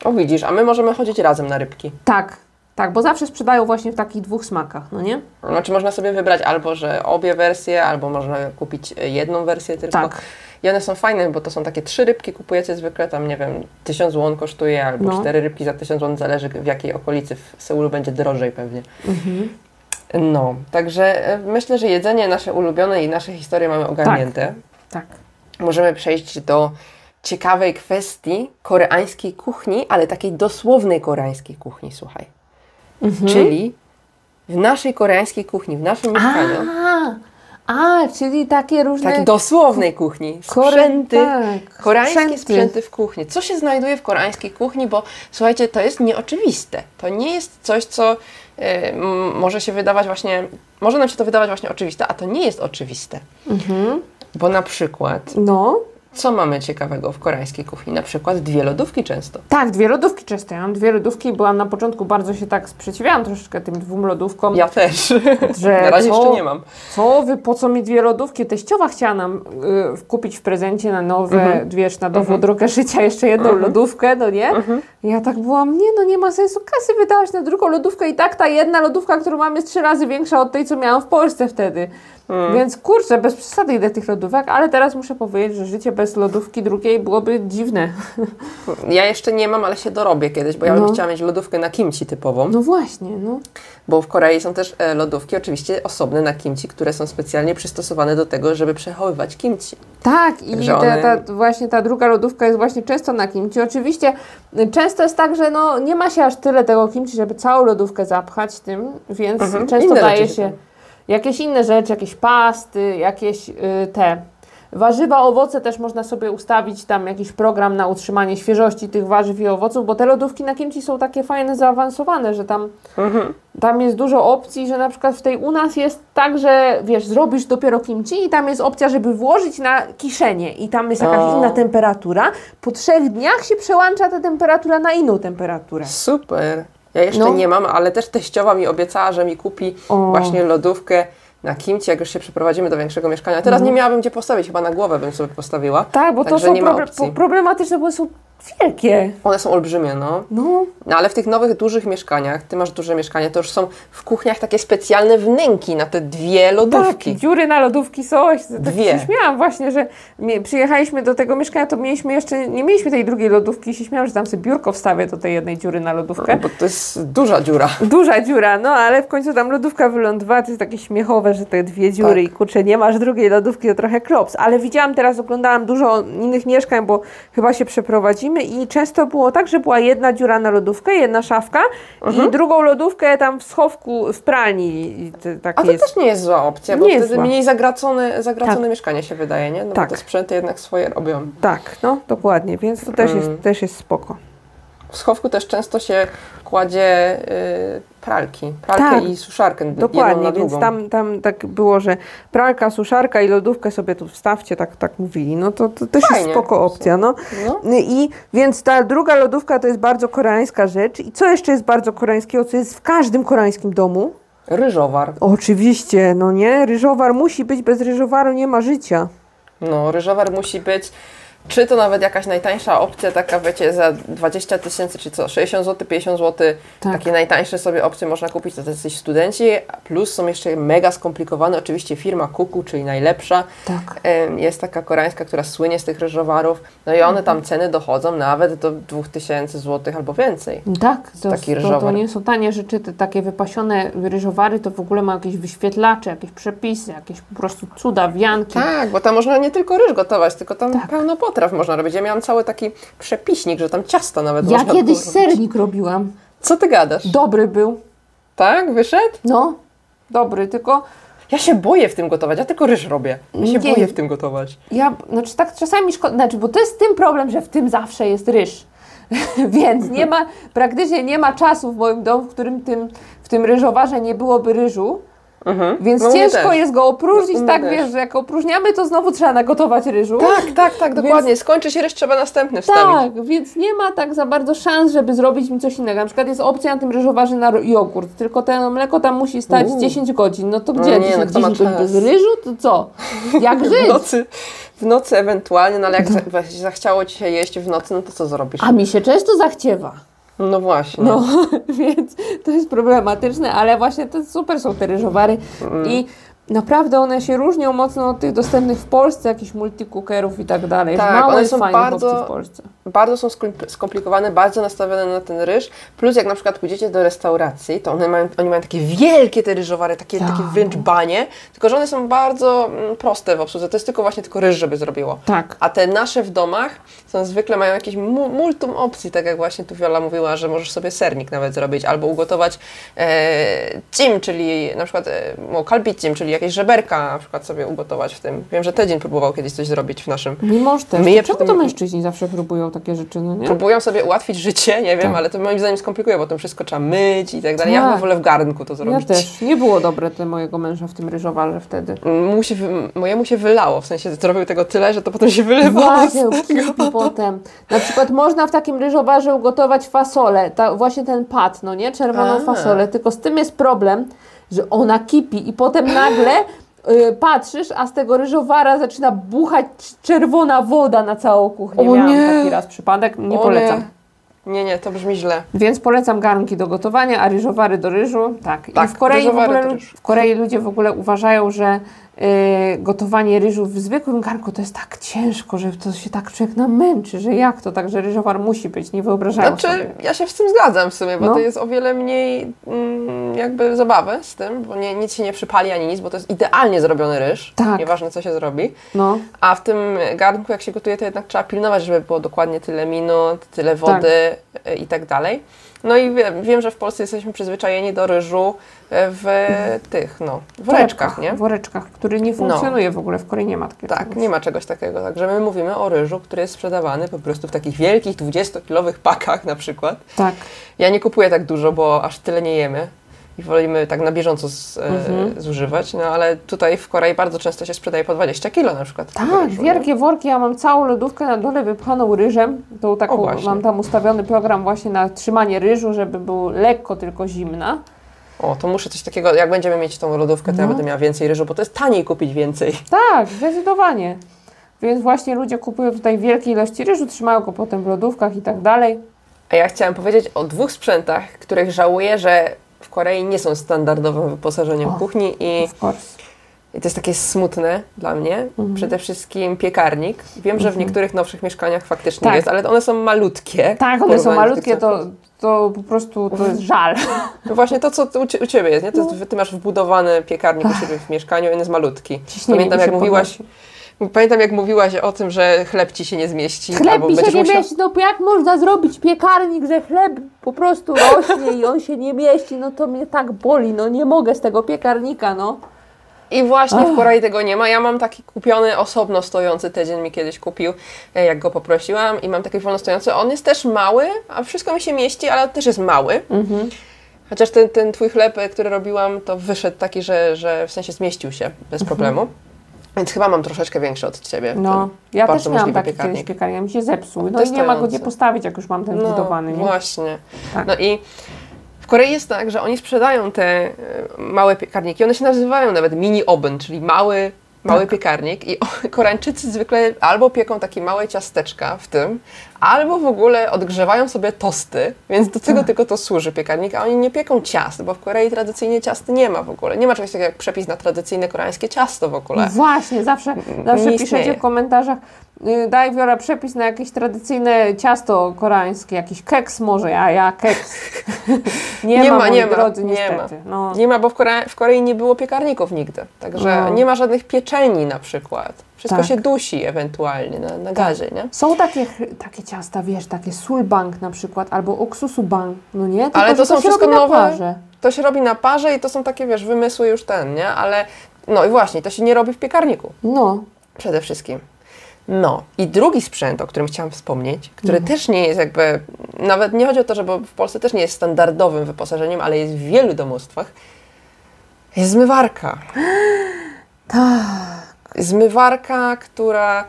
O widzisz, a my możemy chodzić razem na rybki. Tak, tak, bo zawsze sprzedają właśnie w takich dwóch smakach, no nie? Znaczy można sobie wybrać albo, że obie wersje, albo można kupić e, jedną wersję tylko. Tak. I one są fajne, bo to są takie trzy rybki, kupujecie zwykle tam, nie wiem, 1000 won kosztuje, albo No. cztery rybki za 1000 won, zależy w jakiej okolicy. W Seulu będzie drożej pewnie. Mhm. No, także e, myślę, że jedzenie nasze ulubione i nasze historie mamy ogarnięte. Tak. Możemy przejść do ciekawej kwestii koreańskiej kuchni, ale takiej dosłownej koreańskiej kuchni, słuchaj. Mhm. Czyli w naszej koreańskiej kuchni, w naszym mieszkaniu, A, czyli takie różne... takiej dosłownej kuchni, Kore- sprzęty, tak, koreańskie sprzęty. sprzęty w kuchni. Co się znajduje w koreańskiej kuchni? Bo słuchajcie, to jest nieoczywiste. To nie jest coś, co m, może się wydawać właśnie, może nam się to wydawać właśnie oczywiste, a to nie jest oczywiste. Mhm. Bo na przykład, No, co mamy ciekawego w koreańskiej kuchni? Na przykład dwie lodówki często. tak, dwie lodówki często. Ja mam dwie lodówki, byłam na początku bardzo się tak sprzeciwiałam troszeczkę tym dwóm lodówkom. Ja też. [LAUGHS] Że Na razie co? jeszcze nie mam. Co wy, po co mi dwie lodówki? Teściowa chciała nam y, kupić w prezencie na nowe, Mhm. wiesz, na nową drogę życia jeszcze jedną lodówkę, no nie? Mhm. Ja tak byłam, nie no, nie ma sensu kasy wydawać na drugą lodówkę i tak ta jedna lodówka, którą mam jest trzy razy większa od tej, co miałam w Polsce wtedy. Mhm. Więc kurczę, bez przesady idę tych lodówek, ale teraz muszę powiedzieć, że życie bez lodówki drugiej byłoby dziwne. [LAUGHS] Ja jeszcze nie mam, ale się dorobię kiedyś, bo ja bym No. chciała mieć lodówkę na kimchi typową. No właśnie, no. Bo w Korei są też e, lodówki oczywiście osobne na kimchi, które są specjalnie przystosowane do tego, żeby przechowywać kimchi. Tak, i ta, one- ta, właśnie ta druga lodówka jest właśnie często na kimchi. Oczywiście y, często jest tak, że no, nie ma się aż tyle tego kimchi, żeby całą lodówkę zapchać tym, więc Mhm. często Inne daje się się. Jakieś inne rzeczy, jakieś pasty, jakieś y, te warzywa, owoce też można sobie ustawić tam jakiś program na utrzymanie świeżości tych warzyw i owoców, bo te lodówki na kimchi są takie fajne, zaawansowane, że tam Mhm. tam jest dużo opcji, że na przykład w tej u nas jest tak, że wiesz, zrobisz dopiero kimchi i tam jest opcja, żeby włożyć na kiszenie i tam jest jakaś O. inna temperatura. Po trzech dniach się przełącza ta temperatura na inną temperaturę. Super. Ja jeszcze No. nie mam, ale też teściowa mi obiecała, że mi kupi O. właśnie lodówkę na kimchi, jak już się przeprowadzimy do większego mieszkania. Teraz nie miałabym gdzie postawić, chyba na głowę bym sobie postawiła. Tak, bo to Także są proble- problematyczne, bo są wielkie. One są olbrzymie, no. No, No ale w tych nowych, dużych mieszkaniach, ty masz duże mieszkanie, to już są w kuchniach takie specjalne wnęki na te dwie tak, lodówki. dziury na lodówki są. Tak Dwie. się śmiałam właśnie, że przyjechaliśmy do tego mieszkania, to mieliśmy jeszcze, nie mieliśmy tej drugiej lodówki i się śmiałam, że tam sobie biurko wstawię do tej jednej dziury na lodówkę. Bo to jest duża dziura. Duża dziura, no ale w końcu tam lodówka wylądowała, to jest takie śmiechowe, że te dwie dziury Tak. i kurczę, nie masz drugiej lodówki, to trochę klops. Ale widziałam teraz, oglądałam dużo innych mieszkań, bo chyba się przeprowadzimy i często było tak, że była jedna dziura na lodówkę, jedna szafka Mhm. i drugą lodówkę tam w schowku, w pralni. Takie A to jest. też nie jest zła opcja, bo Nie jest wtedy zła. mniej zagracone, zagracone Tak. mieszkanie się wydaje, nie? No Tak. bo te sprzęty jednak swoje robią. Tak, no dokładnie, więc to też, Mm. jest, też jest spoko. W schowku też często się kładzie y, pralki. Pralkę Tak. i suszarkę Dokładnie, więc tam, tam tak było, że pralka, suszarka i lodówkę sobie tu wstawcie, tak, tak mówili. No to, to też Fajnie. jest spoko opcja, no. No. I więc ta druga lodówka to jest bardzo koreańska rzecz. I co jeszcze jest bardzo koreańskiego, co jest w każdym koreańskim domu? Ryżowar. Oczywiście, no nie, ryżowar musi być, bez ryżowaru nie ma życia. No, ryżowar musi być. Czy to nawet jakaś najtańsza opcja, taka wiecie, za 20 tysięcy, czy co, 60 zł, 50 zł, Tak. takie najtańsze sobie opcje można kupić, to jesteś studenci, plus są jeszcze mega skomplikowane, oczywiście firma Kuku, czyli najlepsza, Tak. jest taka koreańska, która słynie z tych ryżowarów, no i one tam ceny dochodzą nawet do 2000 zł albo więcej. Tak, to, Taki to, to ryżowar. nie są tanie rzeczy, te takie wypasione ryżowary to w ogóle ma jakieś wyświetlacze, jakieś przepisy, jakieś po prostu cuda, wianki. Tak, bo tam można nie tylko ryż gotować, tylko tam Tak. pełno potraw można robić. Ja miałam cały taki przepiśnik, że tam ciasta nawet Ja można kiedyś sernik robiłam. Co ty gadasz? Dobry był. Tak? Wyszedł? No, dobry, tylko Ja się boję w tym gotować, ja tylko ryż robię. Ja się Nie. boję w tym gotować. ja, znaczy tak czasami szkoda, znaczy, bo to jest tym problem, że w tym zawsze jest ryż. [LAUGHS] Więc nie ma, praktycznie nie ma czasu w moim domu, w którym tym, w tym ryżowarze nie byłoby ryżu. Mhm. Więc No, ciężko jest go opróżnić, mnie tak wiesz, że jak opróżniamy, to znowu trzeba nagotować ryżu. Tak, tak, tak, dokładnie. Skończy się ryż, trzeba następny wstawić. Tak, więc nie ma tak za bardzo szans, żeby zrobić mi coś innego. Na przykład jest opcja na tym ryżowarze na jogurt, tylko to mleko tam musi stać Uuu. 10 godzin. No to No gdzie? nie, 10, no kto ma 10 godzin czas? bez ryżu? To co? Jak [LAUGHS] W żyć? nocy, w nocy ewentualnie, no ale jak zachciało Ci się jeść w nocy, no to co zrobisz? A mi się często zachciewa. No właśnie. No, [LAUGHS] więc to jest problematyczne, ale właśnie to super są te ryżowary Mm. i naprawdę one się różnią mocno od tych dostępnych w Polsce, jakichś multicookerów i tak dalej. Tak, Mało one są bardzo- w Polsce. Bardzo są skomplikowane, bardzo nastawione na ten ryż. Plus jak na przykład pójdziecie do restauracji, to one mają, oni mają takie wielkie te ryżowary, takie, Tak. takie wręcz banie, tylko że one są bardzo mm, proste w obsłudze. To jest tylko właśnie tylko ryż, żeby zrobiło. Tak. A te nasze w domach są zwykle mają jakieś mu- multum opcji, tak jak właśnie tu Viola mówiła, że możesz sobie sernik nawet zrobić, albo ugotować e, cim, czyli na przykład e, no, kalbicim, czyli jakieś żeberka na przykład sobie ugotować w tym. Wiem, że Tedzin próbował kiedyś coś zrobić w naszym. Nie możesz też. My je Czemu przy to tym- mężczyźni zawsze próbują takie rzeczy, no nie? Próbują sobie ułatwić życie, nie wiem, Tak. ale to moim zdaniem skomplikuje, bo to wszystko trzeba myć i tak dalej. Ja Tak. wolę w garnku to Ja zrobić. też. Nie było dobre te mojego męża w tym ryżowarze wtedy. Mu się, mojemu się wylało, w sensie zrobił tego tyle, że to potem się wylewało. Właśnie, potem. Na przykład można w takim ryżowarze ugotować fasolę, ta, właśnie ten pat, no nie? Czerwoną A. fasolę, tylko z tym jest problem, że ona kipi i potem nagle y, patrzysz, a z tego ryżowara zaczyna buchać czerwona woda na całą kuchnię. O Miałam nie. taki raz przypadek, nie O polecam. Nie. nie, to brzmi źle. Więc polecam garnki do gotowania, a ryżowary do ryżu. Tak. Tak, I w Korei, w ryżowary ogóle, do lu- ryżu. w Korei ludzie w ogóle uważają, że gotowanie ryżu w zwykłym garnku to jest tak ciężko, że to się tak człowiek namęczy, że jak to, także ryżowar musi być, nie wyobrażają Znaczy, sobie. ja się z tym zgadzam w sumie, bo No. to jest o wiele mniej mm, jakby zabawy z tym, bo nie, nic się nie przypali ani nic, bo to jest idealnie zrobiony ryż, Tak. nieważne co się zrobi. No, A w tym garnku, jak się gotuje, to jednak trzeba pilnować, żeby było dokładnie tyle minut, tyle wody y, i tak dalej. No i wiem, wiem, że w Polsce jesteśmy przyzwyczajeni do ryżu y, w tych, no, woreczkach, nie? W woreczkach, który nie funkcjonuje w ogóle, w Korei nie ma takiego Tak, nie ma czegoś takiego. Także my mówimy o ryżu, który jest sprzedawany po prostu w takich wielkich 20-kilowych pakach na przykład. Tak, Ja nie kupuję tak dużo, bo aż tyle nie jemy i wolimy tak na bieżąco z, e, Mhm. zużywać, no ale tutaj w Korei bardzo często się sprzedaje po 20 kilo na przykład. tak, wielkie worki, ja mam całą lodówkę na dole wypchaną ryżem, tą taką, mam tam ustawiony program właśnie na trzymanie ryżu, żeby był lekko tylko zimna. O, to muszę coś takiego, jak będziemy mieć tą lodówkę, to ja No. będę miała więcej ryżu, bo to jest taniej kupić więcej. Tak, zdecydowanie. Więc właśnie ludzie kupują tutaj wielkie ilości ryżu, trzymają go potem w lodówkach i tak dalej. A ja chciałam powiedzieć o dwóch sprzętach, których żałuję, że w Korei nie są standardowym wyposażeniem O. kuchni i. I to jest takie smutne dla mnie. Mhm. Przede wszystkim piekarnik. Wiem, że w niektórych nowszych mieszkaniach faktycznie Tak. jest, ale one są malutkie. Tak, one są malutkie, tych, to, to po prostu to jest żal. [LAUGHS] No właśnie to, co u, cie- u Ciebie jest, nie? To jest, Ty masz wbudowany piekarnik u siebie w mieszkaniu, on jest malutki. Ciśnienie Pamiętam mi jak, mówiłaś, podnosi. Pamiętam, jak mówiłaś o tym, że chleb Ci się nie zmieści. Chleb mi się nie musiał- mieści, no jak można zrobić piekarnik, że chleb po prostu rośnie i on się nie mieści, no to mnie tak boli, no nie mogę z tego piekarnika, no. I właśnie w Korei tego nie ma. Ja mam taki kupiony osobno stojący, Tedzien mi kiedyś kupił, e, jak go poprosiłam i mam taki wolno stojący. On jest też mały, a wszystko mi się mieści, ale też jest mały. Mhm. Chociaż ten, ten twój chleb, e, który robiłam, to wyszedł taki, że, że w sensie zmieścił się bez problemu. Więc chyba mam troszeczkę większy od ciebie. No, ja też miałam taki piekarnik. kiedyś piekarnik, mi się zepsuł, no i nie ma go gdzie postawić, jak już mam ten wbudowany, nie? Właśnie. Tak. No i w Korei jest tak, że oni sprzedają te e, małe piekarniki. One się nazywają nawet mini oven, czyli mały, mały Tak. piekarnik. I Koreańczycy zwykle albo pieką takie małe ciasteczka w tym, albo w ogóle odgrzewają sobie tosty, więc do Tak. tego tylko to służy piekarnik, a oni nie pieką ciast, bo w Korei tradycyjnie ciast nie ma w ogóle. Nie ma czegoś takiego jak przepis na tradycyjne koreańskie ciasto w ogóle. No Właśnie, zawsze, zawsze piszecie istnieje. w komentarzach, y, daj Wiora przepis na jakieś tradycyjne ciasto koreańskie, jakiś keks może, a ja keks. [LAUGHS] nie, Nie ma, ma, nie ma, drodzy, nie niestety. No, Nie ma, bo w Korei, w Korei nie było piekarników nigdy. Także No. nie ma żadnych pieczeni na przykład. Wszystko Tak. się dusi ewentualnie na, na gazie, nie? Są takie, takie ciasta, wiesz, takie sulbang na przykład, albo oksusu bang, no nie? Tylko, Ale to są się wszystko nowe- parze. To się robi na parze i to są takie, wiesz, wymysły już ten, nie? Ale no i właśnie, to się nie robi w piekarniku No, przede wszystkim. No i drugi sprzęt, o którym chciałam wspomnieć, który Mhm. też nie jest jakby, nawet nie chodzi o to, że w Polsce też nie jest standardowym wyposażeniem, ale jest w wielu domostwach, jest zmywarka. Tak. Zmywarka, która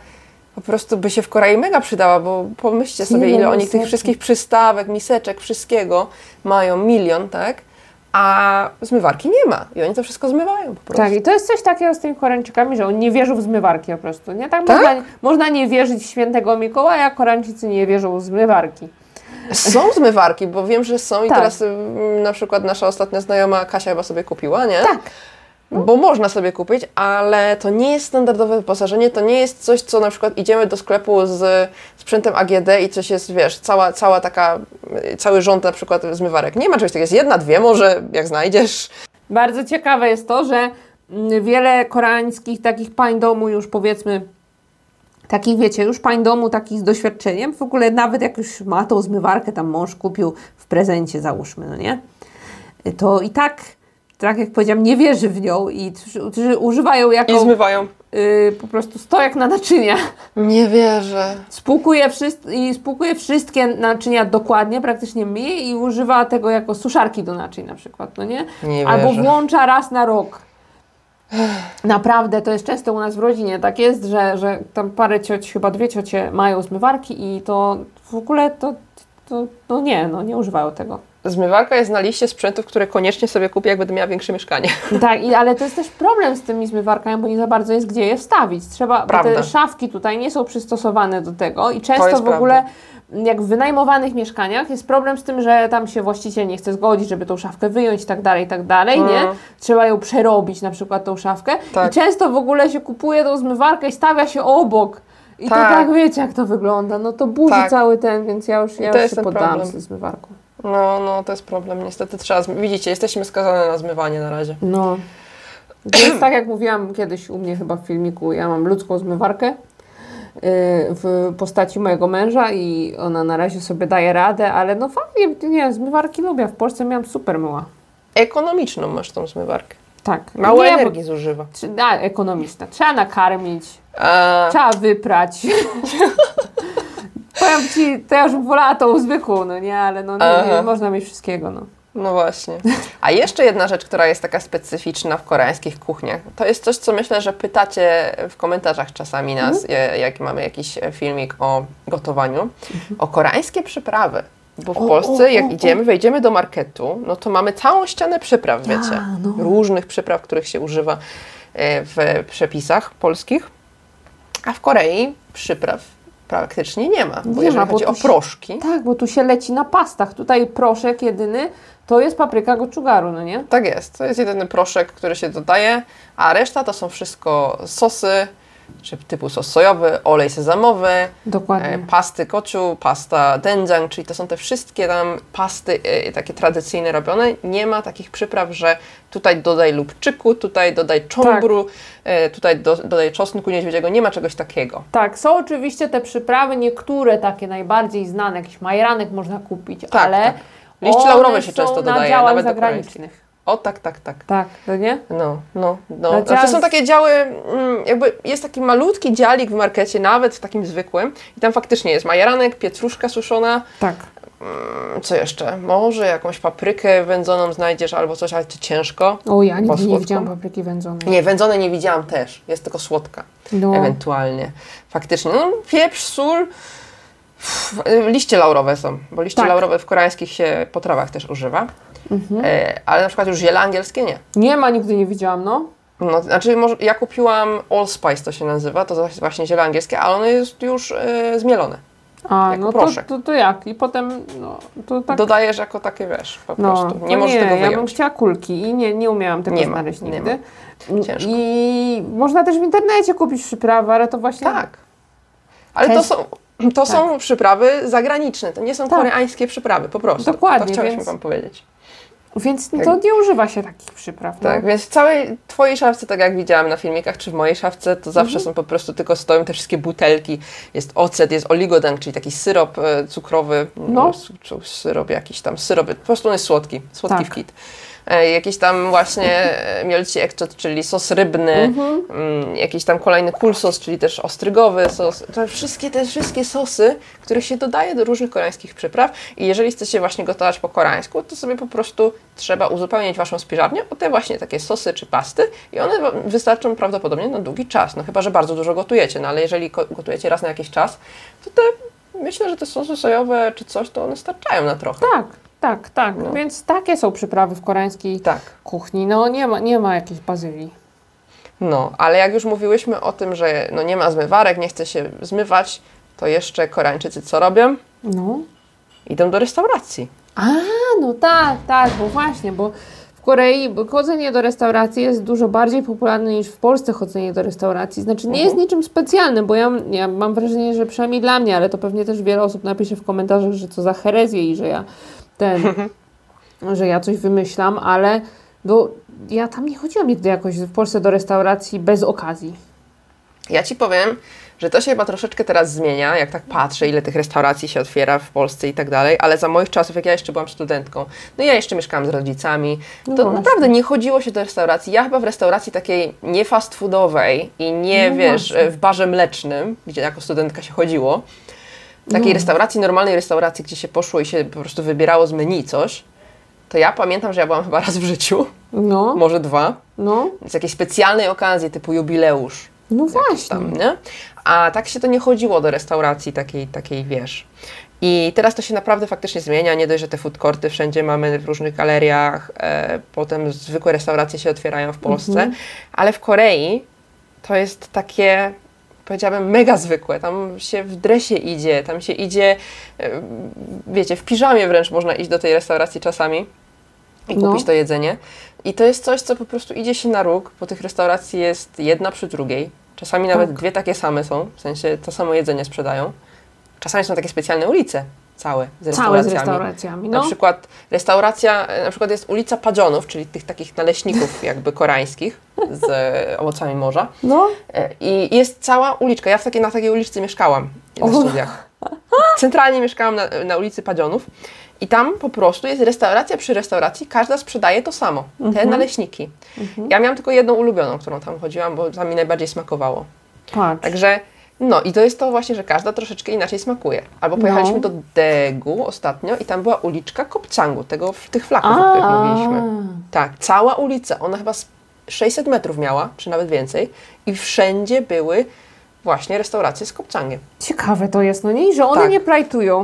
po prostu by się w Korei mega przydała, bo pomyślcie sobie, Ile oni tych miseczek. wszystkich przystawek, miseczek, wszystkiego mają, milion, tak? A zmywarki nie ma i oni to wszystko zmywają po prostu. Tak, i to jest coś takiego z tymi Koreańczykami, że on nie wierzył w zmywarki po prostu, nie? Tak, Tak? Można, można nie wierzyć w świętego Mikołaja, Koreańczycy nie wierzą w zmywarki. Są zmywarki, bo wiem, że są i Tak. teraz ym, na przykład nasza ostatnia znajoma Kasia chyba sobie kupiła, nie? Tak. Bo można sobie kupić, ale to nie jest standardowe wyposażenie, to nie jest coś, co na przykład idziemy do sklepu z sprzętem AGD i coś jest, wiesz, cała, cała taka, cały rząd na przykład zmywarek. Nie ma czegoś takiego, jest jedna, dwie może, jak znajdziesz. Bardzo ciekawe jest to, że mm, wiele koreańskich takich pań domu już powiedzmy, takich wiecie, już pań domu takich z doświadczeniem, w ogóle nawet jak już ma tą zmywarkę, tam mąż kupił w prezencie załóżmy, no nie? To i tak, tak jak powiedziałam, nie wierzy w nią i używają jako I zmywają. y, po prostu stojak na naczynia. Nie wierzę. Spłukuje, wszyst- i spłukuje wszystkie naczynia dokładnie, praktycznie myje i używa tego jako suszarki do naczyń na przykład, no nie? Nie Albo wierzę. włącza raz na rok. Naprawdę, to jest często u nas w rodzinie tak jest, że, że tam parę cioć, chyba dwie ciocie mają zmywarki i to w ogóle to, to no nie, no nie używają tego. Zmywarka jest na liście sprzętów, które koniecznie sobie kupię, jak będę miała większe mieszkanie. [LAUGHS] Tak, i, ale to jest też problem z tymi zmywarkami, bo nie za bardzo jest gdzie je wstawić. Trzeba, bo Prawda. te szafki tutaj nie są przystosowane do tego i często w ogóle jak w wynajmowanych mieszkaniach jest problem z tym, że tam się właściciel nie chce zgodzić, żeby tą szafkę wyjąć i tak dalej, i tak dalej, nie? Mm. Trzeba ją przerobić na przykład tą szafkę Tak. i często w ogóle się kupuje tą zmywarkę i stawia się obok. I Tak. to tak wiecie, jak to wygląda. No to burzy Tak. cały ten, więc ja już, ja już się poddałam problem. z zmywarką. No, no, to jest problem. Niestety trzeba. Widzicie, jesteśmy skazane na zmywanie na razie. No. [CLEARS THROAT] Więc tak jak mówiłam kiedyś u mnie chyba w filmiku, ja mam ludzką zmywarkę yy, w postaci mojego męża i ona na razie sobie daje radę, ale no fajnie, nie, zmywarki lubię. W Polsce miałam super myła. Ekonomiczną masz tą zmywarkę. Tak. Mało nie, energii zużywa. A, ekonomiczna. Trzeba nakarmić, A, trzeba wyprać. [LAUGHS] Powiem Ci, to ja już wolała tą zwykłą, no nie, ale no nie, nie można mieć wszystkiego, no. no właśnie. A jeszcze jedna rzecz, która jest taka specyficzna w koreańskich kuchniach, to jest coś, co myślę, że pytacie w komentarzach czasami nas, Mhm. e, jak mamy jakiś e, filmik o gotowaniu, o koreańskie przyprawy. Bo w O, Polsce, o, jak o, idziemy, wejdziemy do marketu, no to mamy całą ścianę przypraw, wiecie. A, no. Różnych przypraw, których się używa e, w przepisach polskich. A w Korei przypraw praktycznie nie ma. Bo Nie jeżeli ma, bo chodzi o się- proszki, Tak, bo tu się leci na pastach. Tutaj proszek jedyny to jest papryka gochugaru, no nie? Tak jest. To jest jedyny proszek, który się dodaje, a reszta to są wszystko sosy, czy typu sos sojowy, olej sezamowy, Dokładnie. e, pasty kociu, pasta doenjang, czyli to są te wszystkie tam pasty e, takie tradycyjne robione. Nie ma takich przypraw, że tutaj dodaj lubczyku, tutaj dodaj czombru, e, tutaj do, dodaj czosnku niedźwiedziego. Nie ma czegoś takiego. Tak, są oczywiście te przyprawy, niektóre takie najbardziej znane, jakiś majeranek można kupić, Tak, ale tak. Liście laurowe się często dodaje, nawet zagranicznych. O tak, tak, tak. Tak, to nie? No, no, no. Na Znaczy są dział- takie działy, mm, jakby jest taki malutki dzialik w markecie, nawet w takim zwykłym i tam faktycznie jest majeranek, pietruszka suszona, Tak. mm, co jeszcze? Może jakąś paprykę wędzoną znajdziesz albo coś, ale to ciężko. O, ja nigdy nie widziałam papryki wędzonej. Nie, wędzone nie widziałam też, jest tylko słodka, No, ewentualnie. Faktycznie, no pieprz, sól, liście laurowe są, bo liście Tak. laurowe w koreańskich się potrawach też używa, Mhm. e, ale na przykład już ziele angielskie nie. nie ma, nigdy nie widziałam, no. No, znaczy, może, ja kupiłam Allspice, to się nazywa, to właśnie ziele angielskie, ale ono jest już e, zmielone. A, Jako no to, proszek. to, to jak? I potem, no, to tak... Dodajesz jako takie, wiesz, po no, prostu. to Nie możesz nie, tego ja bym wyjąć. chciała kulki i nie, nie umiałam tego Nie ma, znaleźć nie nigdy. Ciężko. I można też w internecie kupić przyprawy, ale to właśnie... Tak. Ale to Część- są, to są przyprawy zagraniczne, to nie są Tak. koreańskie przyprawy, po prostu. Dokładnie, To chciałyśmy więc- Wam powiedzieć. Więc Tak. to nie używa się takich przypraw. no. Tak, więc w całej Twojej szafce, tak jak widziałam na filmikach, czy w mojej szafce, to zawsze Mhm. są po prostu tylko stoją te wszystkie butelki. Jest ocet, jest oligodank, czyli taki syrop e, cukrowy, No. no. syrop jakiś tam, syrop, po prostu on jest słodki, słodki Tak. w kit. E, jakieś tam właśnie e, mielci ekczot, czyli sos rybny, Mhm. mm, jakiś tam kolejny kulsos, czyli też ostrygowy sos. To wszystkie te wszystkie sosy, które się dodaje do różnych koreańskich przypraw i jeżeli chcecie właśnie gotować po koreańsku, to sobie po prostu trzeba uzupełnić waszą spiżarnię o te właśnie takie sosy czy pasty i one wystarczą prawdopodobnie na długi czas, no chyba, że bardzo dużo gotujecie, no ale jeżeli gotujecie raz na jakiś czas, to te, myślę, że te sosy sojowe czy coś, to one starczają na trochę. Tak, tak, tak. No. Więc takie są przyprawy w koreańskiej Tak. kuchni. No nie ma, nie ma jakiejś bazylii. No, ale jak już mówiłyśmy o tym, że no nie ma zmywarek, nie chce się zmywać, to jeszcze Koreańczycy co robią? No. Idą do restauracji. A, no tak, tak, bo właśnie, bo w Korei chodzenie do restauracji jest dużo bardziej popularne niż w Polsce chodzenie do restauracji. Znaczy nie jest niczym specjalnym, bo ja, ja mam wrażenie, że przynajmniej dla mnie, ale to pewnie też wiele osób napisze w komentarzach, że co za herezję i że ja ten, [LAUGHS] że ja coś wymyślam, ale do, ja tam nie chodziłam nigdy jakoś w Polsce do restauracji bez okazji. Ja Ci powiem, że to się chyba troszeczkę teraz zmienia, jak tak patrzę, ile tych restauracji się otwiera w Polsce i tak dalej, ale za moich czasów, jak ja jeszcze byłam studentką, no ja jeszcze mieszkałam z rodzicami, to No naprawdę nie chodziło się do restauracji. Ja chyba w restauracji takiej nie fast foodowej i nie, No wiesz, właśnie. w barze mlecznym, gdzie jako studentka się chodziło, takiej No. restauracji, normalnej restauracji, gdzie się poszło i się po prostu wybierało z menu coś, to ja pamiętam, że ja byłam chyba raz w życiu, No, może dwa, no, z jakiejś specjalnej okazji typu jubileusz no właśnie. tam, nie? A tak się to nie chodziło do restauracji takiej, takiej wiesz. I teraz to się naprawdę faktycznie zmienia. Nie dość, że te food courty wszędzie mamy w różnych galeriach, e, potem zwykłe restauracje się otwierają w Polsce, Mhm. ale w Korei to jest takie, powiedziałabym, mega zwykłe. Tam się w dresie idzie, tam się idzie, e, wiecie, w piżamie wręcz można iść do tej restauracji czasami i No. kupić to jedzenie. I to jest coś, co po prostu idzie się na róg, bo tych restauracji jest jedna przy drugiej. Czasami nawet Tak. dwie takie same są, w sensie to samo jedzenie sprzedają. Czasami są takie specjalne ulice całe z Całe restauracjami. z restauracjami, Na no. przykład restauracja, e, na przykład jest ulica Padzionów, czyli tych takich naleśników [LAUGHS] jakby koreańskich z owocami morza. No, E, I jest cała uliczka. Ja w takiej, na takiej uliczce mieszkałam na O. studiach. Centralnie mieszkałam na, na ulicy Padzionów i tam po prostu jest restauracja przy restauracji, każda sprzedaje to samo, te Mhm. naleśniki. Ja miałam tylko jedną ulubioną, którą tam chodziłam, bo tam mi najbardziej smakowało. patrz. Także, no i to jest to właśnie, że każda troszeczkę inaczej smakuje. Albo pojechaliśmy No. do Degu ostatnio i tam była uliczka Kopcangu, tego, tych flaków, o których mówiliśmy. Tak, cała ulica, ona chyba z 600 metrów miała, czy nawet więcej i wszędzie były właśnie restauracje z kopcangiem. Ciekawe to jest, no nie? I że one Tak. nie plajtują.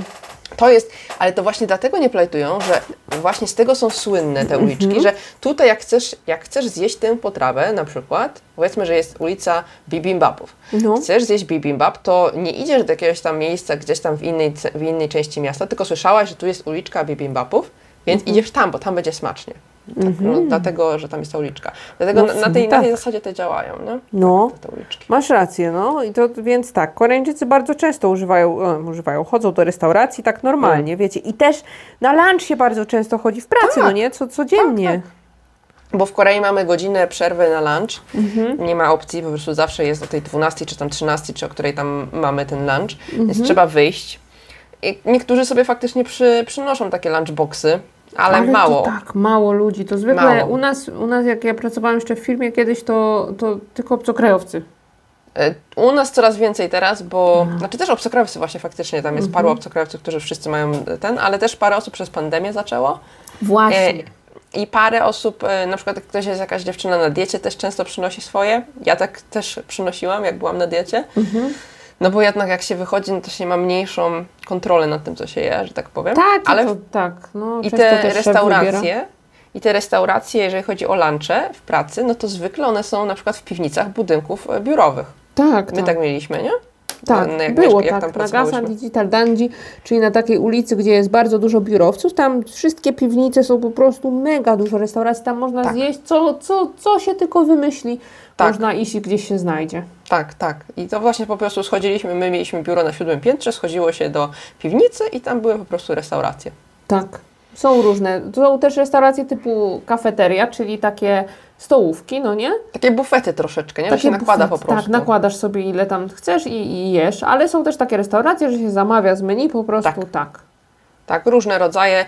To jest, ale to właśnie dlatego nie plajtują, że właśnie z tego są słynne te uliczki, że tutaj jak chcesz, jak chcesz zjeść tę potrawę, na przykład, powiedzmy, że jest ulica bibimbapów. No. Chcesz zjeść bibimbap, to nie idziesz do jakiegoś tam miejsca gdzieś tam w innej, w innej części miasta, tylko słyszałaś, że tu jest uliczka bibimbapów, więc idziesz tam, bo tam będzie smacznie. Tak, no, dlatego, że tam jest ta uliczka. Dlatego No na, na, tej, na tej tak. zasadzie te działają, nie? No. Te, te. Masz rację, no i to więc tak, Koreańczycy bardzo często używają, używają, chodzą do restauracji tak normalnie, wiecie, i też na lunch się bardzo często chodzi w pracy, Tak. no nie, co, codziennie. Tak, Bo w Korei mamy godzinę przerwy na lunch. Mhm. Nie ma opcji, po prostu zawsze jest o tej 12 czy tam 13, czy o której tam mamy ten lunch. Mhm. Więc trzeba wyjść. I niektórzy sobie faktycznie przy, przynoszą takie lunchboxy, ale, mało. To tak, mało ludzi, to zwykle Mało. u nas, u nas jak ja pracowałam jeszcze w firmie kiedyś, to, to tylko obcokrajowcy. E, U nas coraz więcej teraz, bo Mhm. znaczy też obcokrajowcy właśnie faktycznie, tam jest paru obcokrajowców, którzy wszyscy mają ten, ale też parę osób przez pandemię zaczęło. Właśnie. E, I parę osób, e, na przykład jak ktoś jest jakaś dziewczyna na diecie, też często przynosi swoje. Ja tak też przynosiłam, jak byłam na diecie. Mhm. No bo jednak jak się wychodzi, no to się ma mniejszą kontrolę nad tym, co się je, że tak powiem. tak, ale to, tak, no i te restauracje, i te restauracje, jeżeli chodzi o lunche w pracy, no to zwykle one są na przykład w piwnicach budynków e, biurowych. Tak, My tak. tak mieliśmy, nie? Tak, jak było jak tak. Na pracowałyśmy. Digital Danji, czyli na takiej ulicy, gdzie jest bardzo dużo biurowców, tam wszystkie piwnice są po prostu mega dużo restauracji, tam można Tak. zjeść co, co, co się tylko wymyśli. Tak. Można iść i gdzieś się znajdzie. Tak, tak. I to właśnie po prostu schodziliśmy, my mieliśmy biuro na siódmym piętrze, schodziło się do piwnicy i tam były po prostu restauracje. Tak. Są różne. Są też restauracje typu kafeteria, czyli takie stołówki, no nie? Takie bufety troszeczkę, nie? Takie się nakłada bufety, po prostu. Tak, nakładasz sobie ile tam chcesz i, i jesz, ale są też takie restauracje, że się zamawia z menu po prostu tak. Tak. Tak, różne rodzaje.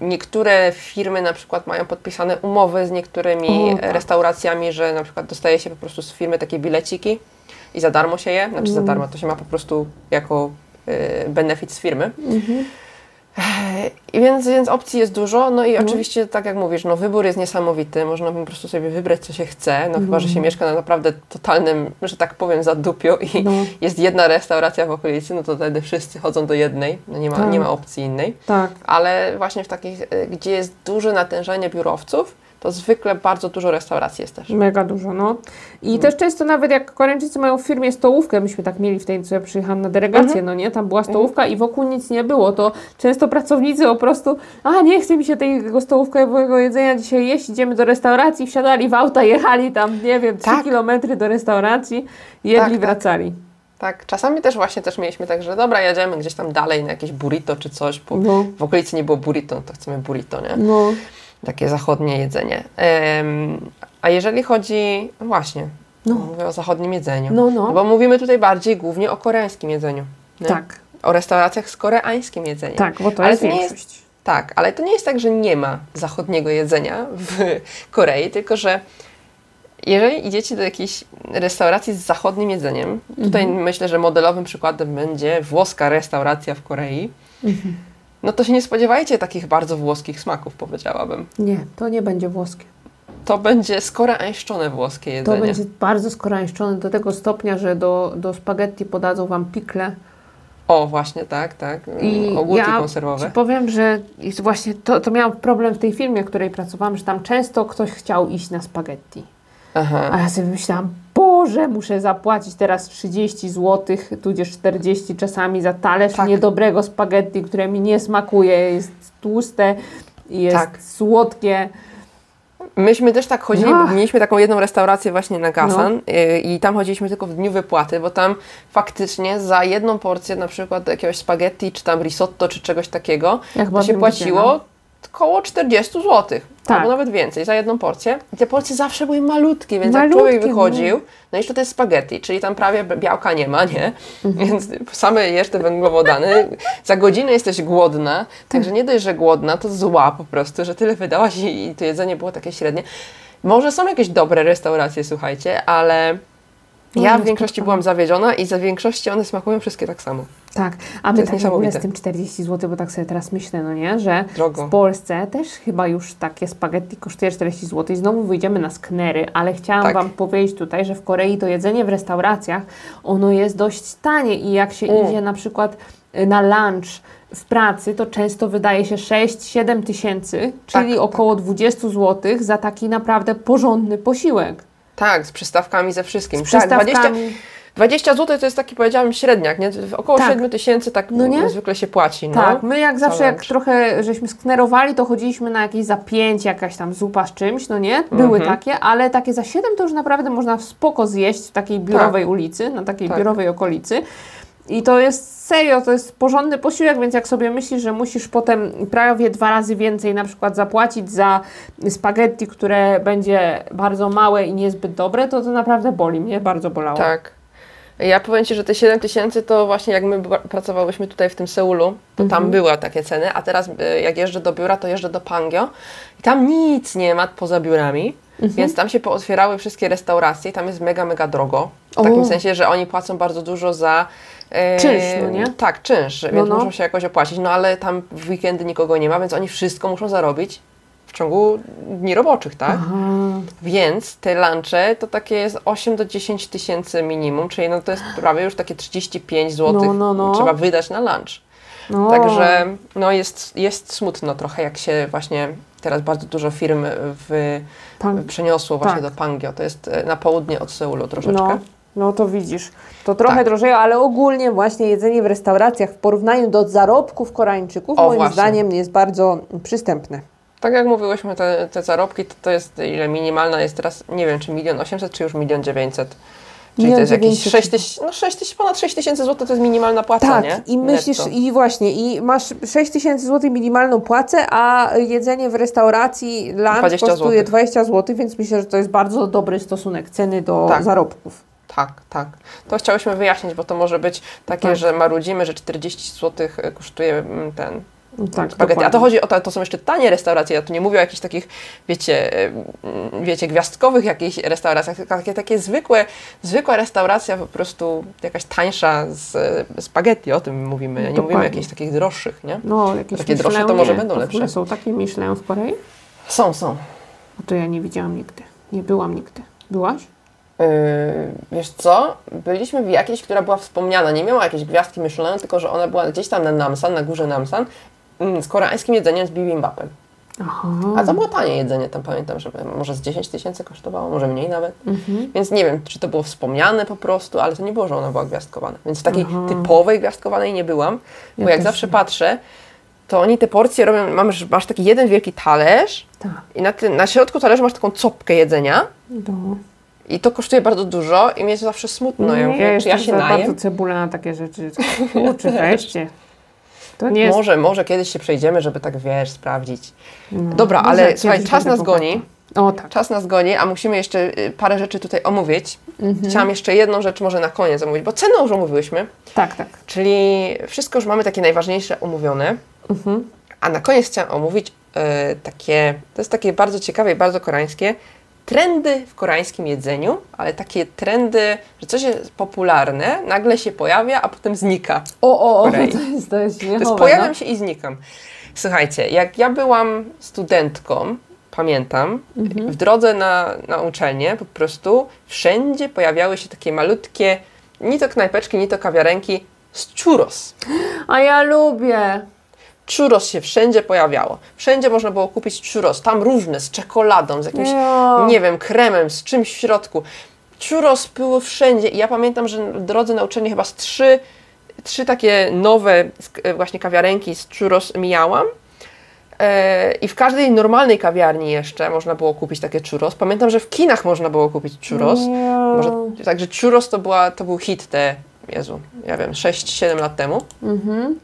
Niektóre firmy na przykład mają podpisane umowy z niektórymi O, tak. restauracjami, że na przykład dostaje się po prostu z firmy takie bileciki i za darmo się je. Znaczy za Mm. darmo, to się ma po prostu jako y, benefit z firmy. Mhm. Więc, więc opcji jest dużo, no i oczywiście, tak jak mówisz, no wybór jest niesamowity, można po prostu sobie wybrać, co się chce, no chyba, że się mieszka na naprawdę totalnym, że tak powiem, zadupiu i No. jest jedna restauracja w okolicy, no to wtedy wszyscy chodzą do jednej, no nie ma, Tak. nie ma opcji innej, Tak. ale właśnie w takich, y, gdzie jest duże natężenie biurowców, to zwykle bardzo dużo restauracji jest też. Mega dużo, no. I Mm. też często nawet jak Koreańczycy mają w firmie stołówkę, myśmy tak mieli w tej, co ja przyjechałam na delegację, Mhm. no nie, tam była stołówka i wokół nic nie było, to często pracownicy po prostu, a nie chce mi się tego stołówkowego jedzenia dzisiaj jeść, idziemy do restauracji, wsiadali w auta, jechali tam, nie wiem, 3 Tak. kilometry do restauracji, jedli, Tak, tak. wracali. Tak, czasami też właśnie też mieliśmy tak, że dobra, jedziemy gdzieś tam dalej na jakieś burrito czy coś, bo No, w okolicy nie było burrito, to chcemy burrito, nie? no, takie zachodnie jedzenie. A jeżeli chodzi, no właśnie, No. mówię o zachodnim jedzeniu, no, no, bo mówimy tutaj bardziej głównie o koreańskim jedzeniu. nie? tak, O restauracjach z koreańskim jedzeniem. tak, bo to Ale jest to nie jest- większość. Tak, ale to nie jest tak, że nie ma zachodniego jedzenia w [LAUGHS] Korei, tylko że jeżeli idziecie do jakiejś restauracji z zachodnim jedzeniem, tutaj Mhm. myślę, że modelowym przykładem będzie włoska restauracja w Korei, Mhm. No to się nie spodziewajcie takich bardzo włoskich smaków, powiedziałabym. Nie, to nie będzie włoskie. To będzie skoreańszczone włoskie To jedzenie. będzie bardzo skoreańszczone do tego stopnia, że do, do spaghetti podadzą Wam pikle. O, właśnie, tak, tak. I Ogórki ja konserwowe. Powiem, że jest właśnie to, to miałam problem w tej firmie, w której pracowałam, że tam często ktoś chciał iść na spaghetti. Aha. A ja sobie myślałam, Boże, muszę zapłacić teraz 30 zł, tudzież 40 czasami za talerz Tak. niedobrego spaghetti, które mi nie smakuje, jest tłuste, jest Tak. słodkie. Myśmy też tak chodzili, Ach. mieliśmy taką jedną restaurację właśnie na Gasan y, i tam chodziliśmy tylko w dniu wypłaty, bo tam faktycznie za jedną porcję na przykład jakiegoś spaghetti, czy tam risotto, czy czegoś takiego, Jak to się płaciło około 40 zł. Tak. Albo nawet więcej, za jedną porcję. I te porcje zawsze były malutkie, więc Malutkie, jak człowiek no. wychodził, no i to jest spaghetti, czyli tam prawie białka nie ma, nie? Mhm. Więc same jesz te węglowodany. [LAUGHS] Za godzinę jesteś głodna, także nie dość, że głodna, to zła po prostu, że tyle wydałaś i i to jedzenie było takie średnie. Może są jakieś dobre restauracje, słuchajcie, ale ja nie w większości byłam zawiedziona i za większości one smakują wszystkie tak samo. Tak, a my tak w z tym 40 zł, bo tak sobie teraz myślę, no nie, że Drogo. w Polsce też chyba już takie spaghetti kosztuje 40 zł i znowu wyjdziemy na sknery, ale chciałam Tak. Wam powiedzieć tutaj, że w Korei to jedzenie w restauracjach, ono jest dość tanie i jak się Mm. idzie na przykład y, na lunch w pracy, to często wydaje się 6-7 tysięcy, czyli Tak, około 20 zł za taki naprawdę porządny posiłek. Tak, z przystawkami, ze wszystkim. Z tak, 20, przystawkami. 20 zł to jest taki, powiedziałam, średniak, nie? Około Tak. 7 tysięcy tak No nie? zwykle się płaci. No. Tak, my jak zawsze, jak trochę żeśmy sknerowali, to chodziliśmy na jakieś za 5, jakaś tam zupa z czymś, no nie? Były Mhm. takie, ale takie za 7 to już naprawdę można spoko zjeść w takiej biurowej ulicy, na takiej Tak. biurowej okolicy. I to jest serio, to jest porządny posiłek, więc jak sobie myślisz, że musisz potem prawie dwa razy więcej na przykład zapłacić za spaghetti, które będzie bardzo małe i niezbyt dobre, to to naprawdę boli mnie, bardzo bolało. Tak. Ja powiem Ci, że te 7 tysięcy to właśnie jak my pracowałyśmy tutaj w tym Seulu, to Mhm. tam były takie ceny, a teraz y, jak jeżdżę do biura, to jeżdżę do Pangyo i tam nic nie ma poza biurami, Mhm. więc tam się pootwierały wszystkie restauracje i tam jest mega, mega drogo. W takim O. sensie, że oni płacą bardzo dużo za... e, Czynsz, no nie? Tak, czynsz, No, więc no. muszą się jakoś opłacić, no ale tam w weekendy nikogo nie ma, więc oni wszystko muszą zarobić w ciągu dni roboczych, tak? Aha. Więc te lunche to takie jest 8 do 10 tysięcy minimum, czyli no to jest prawie już takie 35 zł No, no, no. trzeba wydać na lunch. No. Także no jest, jest smutno trochę, jak się właśnie teraz bardzo dużo firm w, Pan- przeniosło właśnie tak. do Pangyo. To jest e, na południe od Seulu troszeczkę. No, no to widzisz. To trochę Tak. drożeje, ale ogólnie właśnie jedzenie w restauracjach w porównaniu do zarobków Koreańczyków O, moim właśnie. zdaniem jest bardzo przystępne. Tak jak mówiłyśmy, te, te zarobki to, to jest ile minimalna jest teraz, nie wiem, czy milion 800, czy już milion 900. Czyli to jest jakieś 900. 6 tysięcy, no 6 tysięcy, ponad 6 tysięcy złotych to jest minimalna płaca, Tak, nie? i myślisz, Netto. i właśnie, i masz 6 tysięcy złotych minimalną płacę, a jedzenie w restauracji lunch 20 kosztuje złotych. 20 zł, więc myślę, że to jest bardzo dobry stosunek ceny do Tak. zarobków. Tak, tak. To chciałyśmy wyjaśnić, bo to może być takie, Tak. że marudzimy, że 40 zł kosztuje mm, ten Tak, spaghetti. A to chodzi o to, to są jeszcze tanie restauracje. Ja tu nie mówię o jakichś takich, wiecie, mm, wiecie, gwiazdkowych jakichś restauracjach, tylko takie, takie zwykłe, zwykła restauracja po prostu jakaś tańsza z e, spaghetti, o tym mówimy. Nie mówimy o Dokładnie. jakichś takich droższych, nie? No, jakieś Takie droższe to może nie. będą lepsze. są takie Michelin w Korei? Są, są. A to ja nie widziałam nigdy. Nie byłam nigdy. Byłaś? Yy, wiesz co? Byliśmy w jakiejś, która była wspomniana. Nie miała jakiejś gwiazdki Michelin, tylko że ona była gdzieś tam na Namsan, na górze Namsan, mm, z koreańskim jedzeniem z bibimbapem. Aha. A to było tanie jedzenie, tam pamiętam, że może z 10 tysięcy kosztowało, może mniej nawet. Mhm. Więc nie wiem, czy to było wspomniane po prostu, ale to nie było, że ona była gwiazdkowana. Więc w takiej Aha. typowej gwiazdkowanej nie byłam, Ja bo jak też zawsze nie. patrzę, to oni te porcje robią, masz, masz taki jeden wielki talerz Tak. i na, tym, na środku talerza masz taką copkę jedzenia No. I to kosztuje bardzo dużo i mnie jest zawsze smutno. Ja mówię, czy ja się najem? bardzo cebulę na takie rzeczy. Kurczę, weźcie. To nie jest... Może, może kiedyś się przejdziemy, żeby tak, wiesz, sprawdzić. No. Dobra, ale słuchaj, czas nas bogata. goni. O tak. Czas nas goni, a musimy jeszcze y, parę rzeczy tutaj omówić. Mhm. Chciałam jeszcze jedną rzecz może na koniec omówić, bo ceny już omówiłyśmy, Tak, tak. czyli wszystko już mamy takie najważniejsze omówione, Mhm. a na koniec chciałam omówić y, takie, to jest takie bardzo ciekawe i bardzo koreańskie, trendy w koreańskim jedzeniu, ale takie trendy, że coś jest popularne, nagle się pojawia, a potem znika. O, o, o, to jest, to jest To jest pojawiam no. się i znikam. Słuchajcie, jak ja byłam studentką, pamiętam, Mhm. w drodze na, na uczelnię po prostu wszędzie pojawiały się takie malutkie, ni to knajpeczki, ni to kawiarenki z churros. A ja lubię. Churros się wszędzie pojawiało. Wszędzie można było kupić churros, tam różne, z czekoladą, z jakimś, Ja. nie wiem, kremem, z czymś w środku. Churros było wszędzie i ja pamiętam, że w drodze na uczelnię chyba z trzy, trzy takie nowe sk- właśnie kawiarenki z churros mijałam. E, I w każdej normalnej kawiarni jeszcze można było kupić takie churros. Pamiętam, że w kinach można było kupić churros. Ja. Może, także churros to, była, to był hit te, Jezu, ja wiem, 6-7 lat temu. Mhm.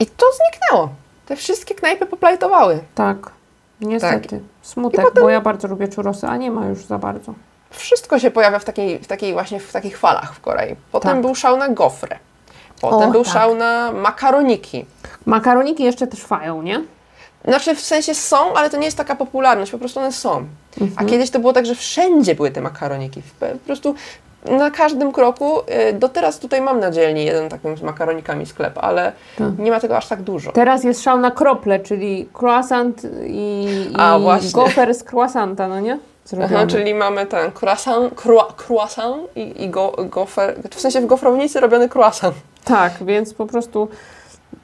I to zniknęło. Te wszystkie knajpy poplajtowały. Tak. Niestety. Tak. Smutek, bo ja bardzo lubię churrosy, a nie ma już za bardzo. Wszystko się pojawia w takiej, w takiej właśnie w takich falach w Korei. Potem Tak. był szał na gofrę. Potem O, był tak. szał na makaroniki. Makaroniki jeszcze trwają, nie? Znaczy w sensie są, ale to nie jest taka popularność, po prostu one są. Mhm. A kiedyś to było tak, że wszędzie były te makaroniki. Po prostu na każdym kroku, y, do teraz tutaj mam na dzielni jeden takim z makaronikami sklep, ale Tak. nie ma tego aż tak dużo. Teraz jest szał na krople, czyli croissant i, i A, właśnie. gofer z croissanta, no nie? Aha, czyli mamy ten croissant, croi- croissant i, i go, gofer, w sensie w gofrownicy robiony croissant. Tak, więc po prostu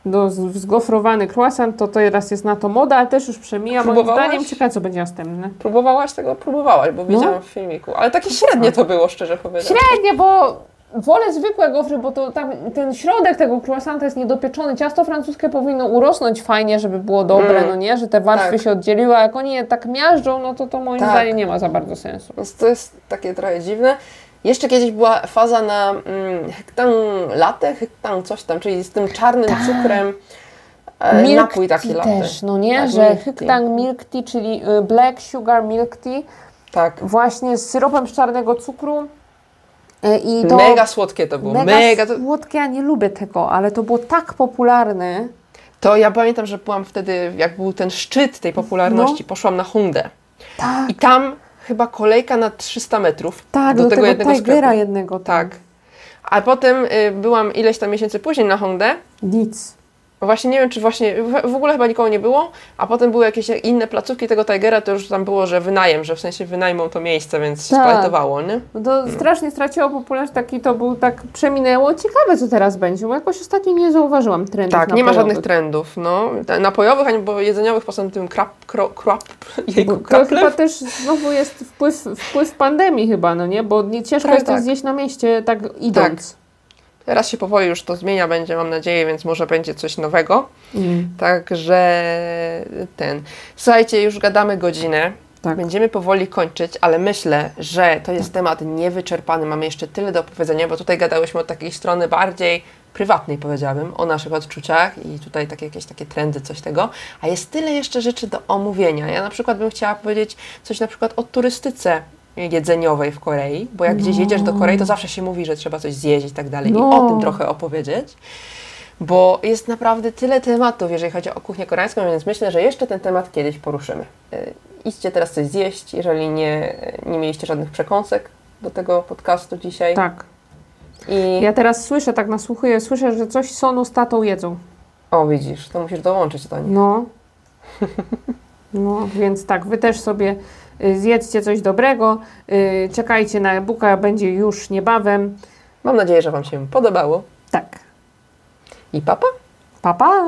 no, z- zgofrowany croissant to teraz jest na to moda, ale też już przemija. Moim zdaniem ciekawe, co będzie następne. Próbowałaś tego? Próbowałaś, bo No. widziałam w filmiku, ale takie średnie to było, szczerze powiedziawszy. Średnie, bo wolę zwykłe gofry, bo to tam ten środek tego croissanta jest niedopieczony. Ciasto francuskie powinno urosnąć fajnie, żeby było dobre, Mm. no nie? Że te warstwy Tak. się oddzieliły, a jak oni je tak miażdżą, no to to moim Tak. zdaniem nie ma za bardzo sensu. Więc to jest takie trochę dziwne. Jeszcze kiedyś była faza na mm, hektang latte, hektang coś tam, czyli z tym czarnym cukrem e, Milk napój taki tea latte. też, no nie? Tak, że. Hyktang Milk Tea, czyli y, Black Sugar Milk Tea, Tak. właśnie z syropem z czarnego cukru. Y, I to Mega słodkie to było. mega, Mega, to, słodkie, ja nie lubię tego, ale to było tak popularne. to ja pamiętam, że byłam wtedy, jak był ten szczyt tej popularności, poszłam na Hundę. No. Tak, I tam chyba kolejka na 300 metrów tak, do, do, tego, tego, jednego Tigera jednego. tam. Tak. A potem y, byłam ileś tam miesięcy później na Hongdę. Nic. Właśnie nie wiem, czy właśnie w, ogóle chyba nikogo nie było, a potem były jakieś inne placówki tego Tigera, to już tam było, że wynajem, że w sensie wynajmą to miejsce, więc się Tak. splajtowało, nie? No to strasznie straciło popularność, taki to był, tak przeminęło. Ciekawe, co teraz będzie, bo jakoś ostatnio nie zauważyłam trendów Tak, nie ma napojowych. żadnych trendów, no. Napojowych, ani bo jedzeniowych, poza tym krap, kro, krap, jejku, to chyba też znowu jest wpływ, wpływ pandemii chyba, no nie? Bo nie, ciężko Tak, jest tak. zjeść na mieście tak idąc. Teraz się powoli już to zmienia będzie, mam nadzieję, więc może będzie coś nowego. Mm. Także ten. Słuchajcie, już gadamy godzinę. Tak. Będziemy powoli kończyć, ale myślę, że to jest temat niewyczerpany. Mamy jeszcze tyle do opowiedzenia, bo tutaj gadałyśmy od takiej strony bardziej prywatnej, powiedziałabym, o naszych odczuciach i tutaj takie jakieś takie trendy, coś tego. A jest tyle jeszcze rzeczy do omówienia. Ja na przykład bym chciała powiedzieć coś na przykład o turystyce jedzeniowej w Korei, bo jak gdzieś jedziesz do Korei, to zawsze się mówi, że trzeba coś zjeść i tak dalej. I No. o tym trochę opowiedzieć. bo jest naprawdę tyle tematów, jeżeli chodzi o kuchnię koreańską, więc myślę, że jeszcze ten temat kiedyś poruszymy. Y, Idźcie teraz coś zjeść, jeżeli nie, nie mieliście żadnych przekąsek do tego podcastu dzisiaj. Tak. I Ja teraz słyszę, tak nasłuchuję, słyszę, że coś Sonu z tatą jedzą. o, widzisz, to musisz dołączyć do nich. No. [LAUGHS] No, więc tak, wy też sobie zjedzcie coś dobrego. y, Czekajcie na e-booka, będzie już niebawem. Mam nadzieję, że Wam się podobało. Tak. I papa? Pa, pa!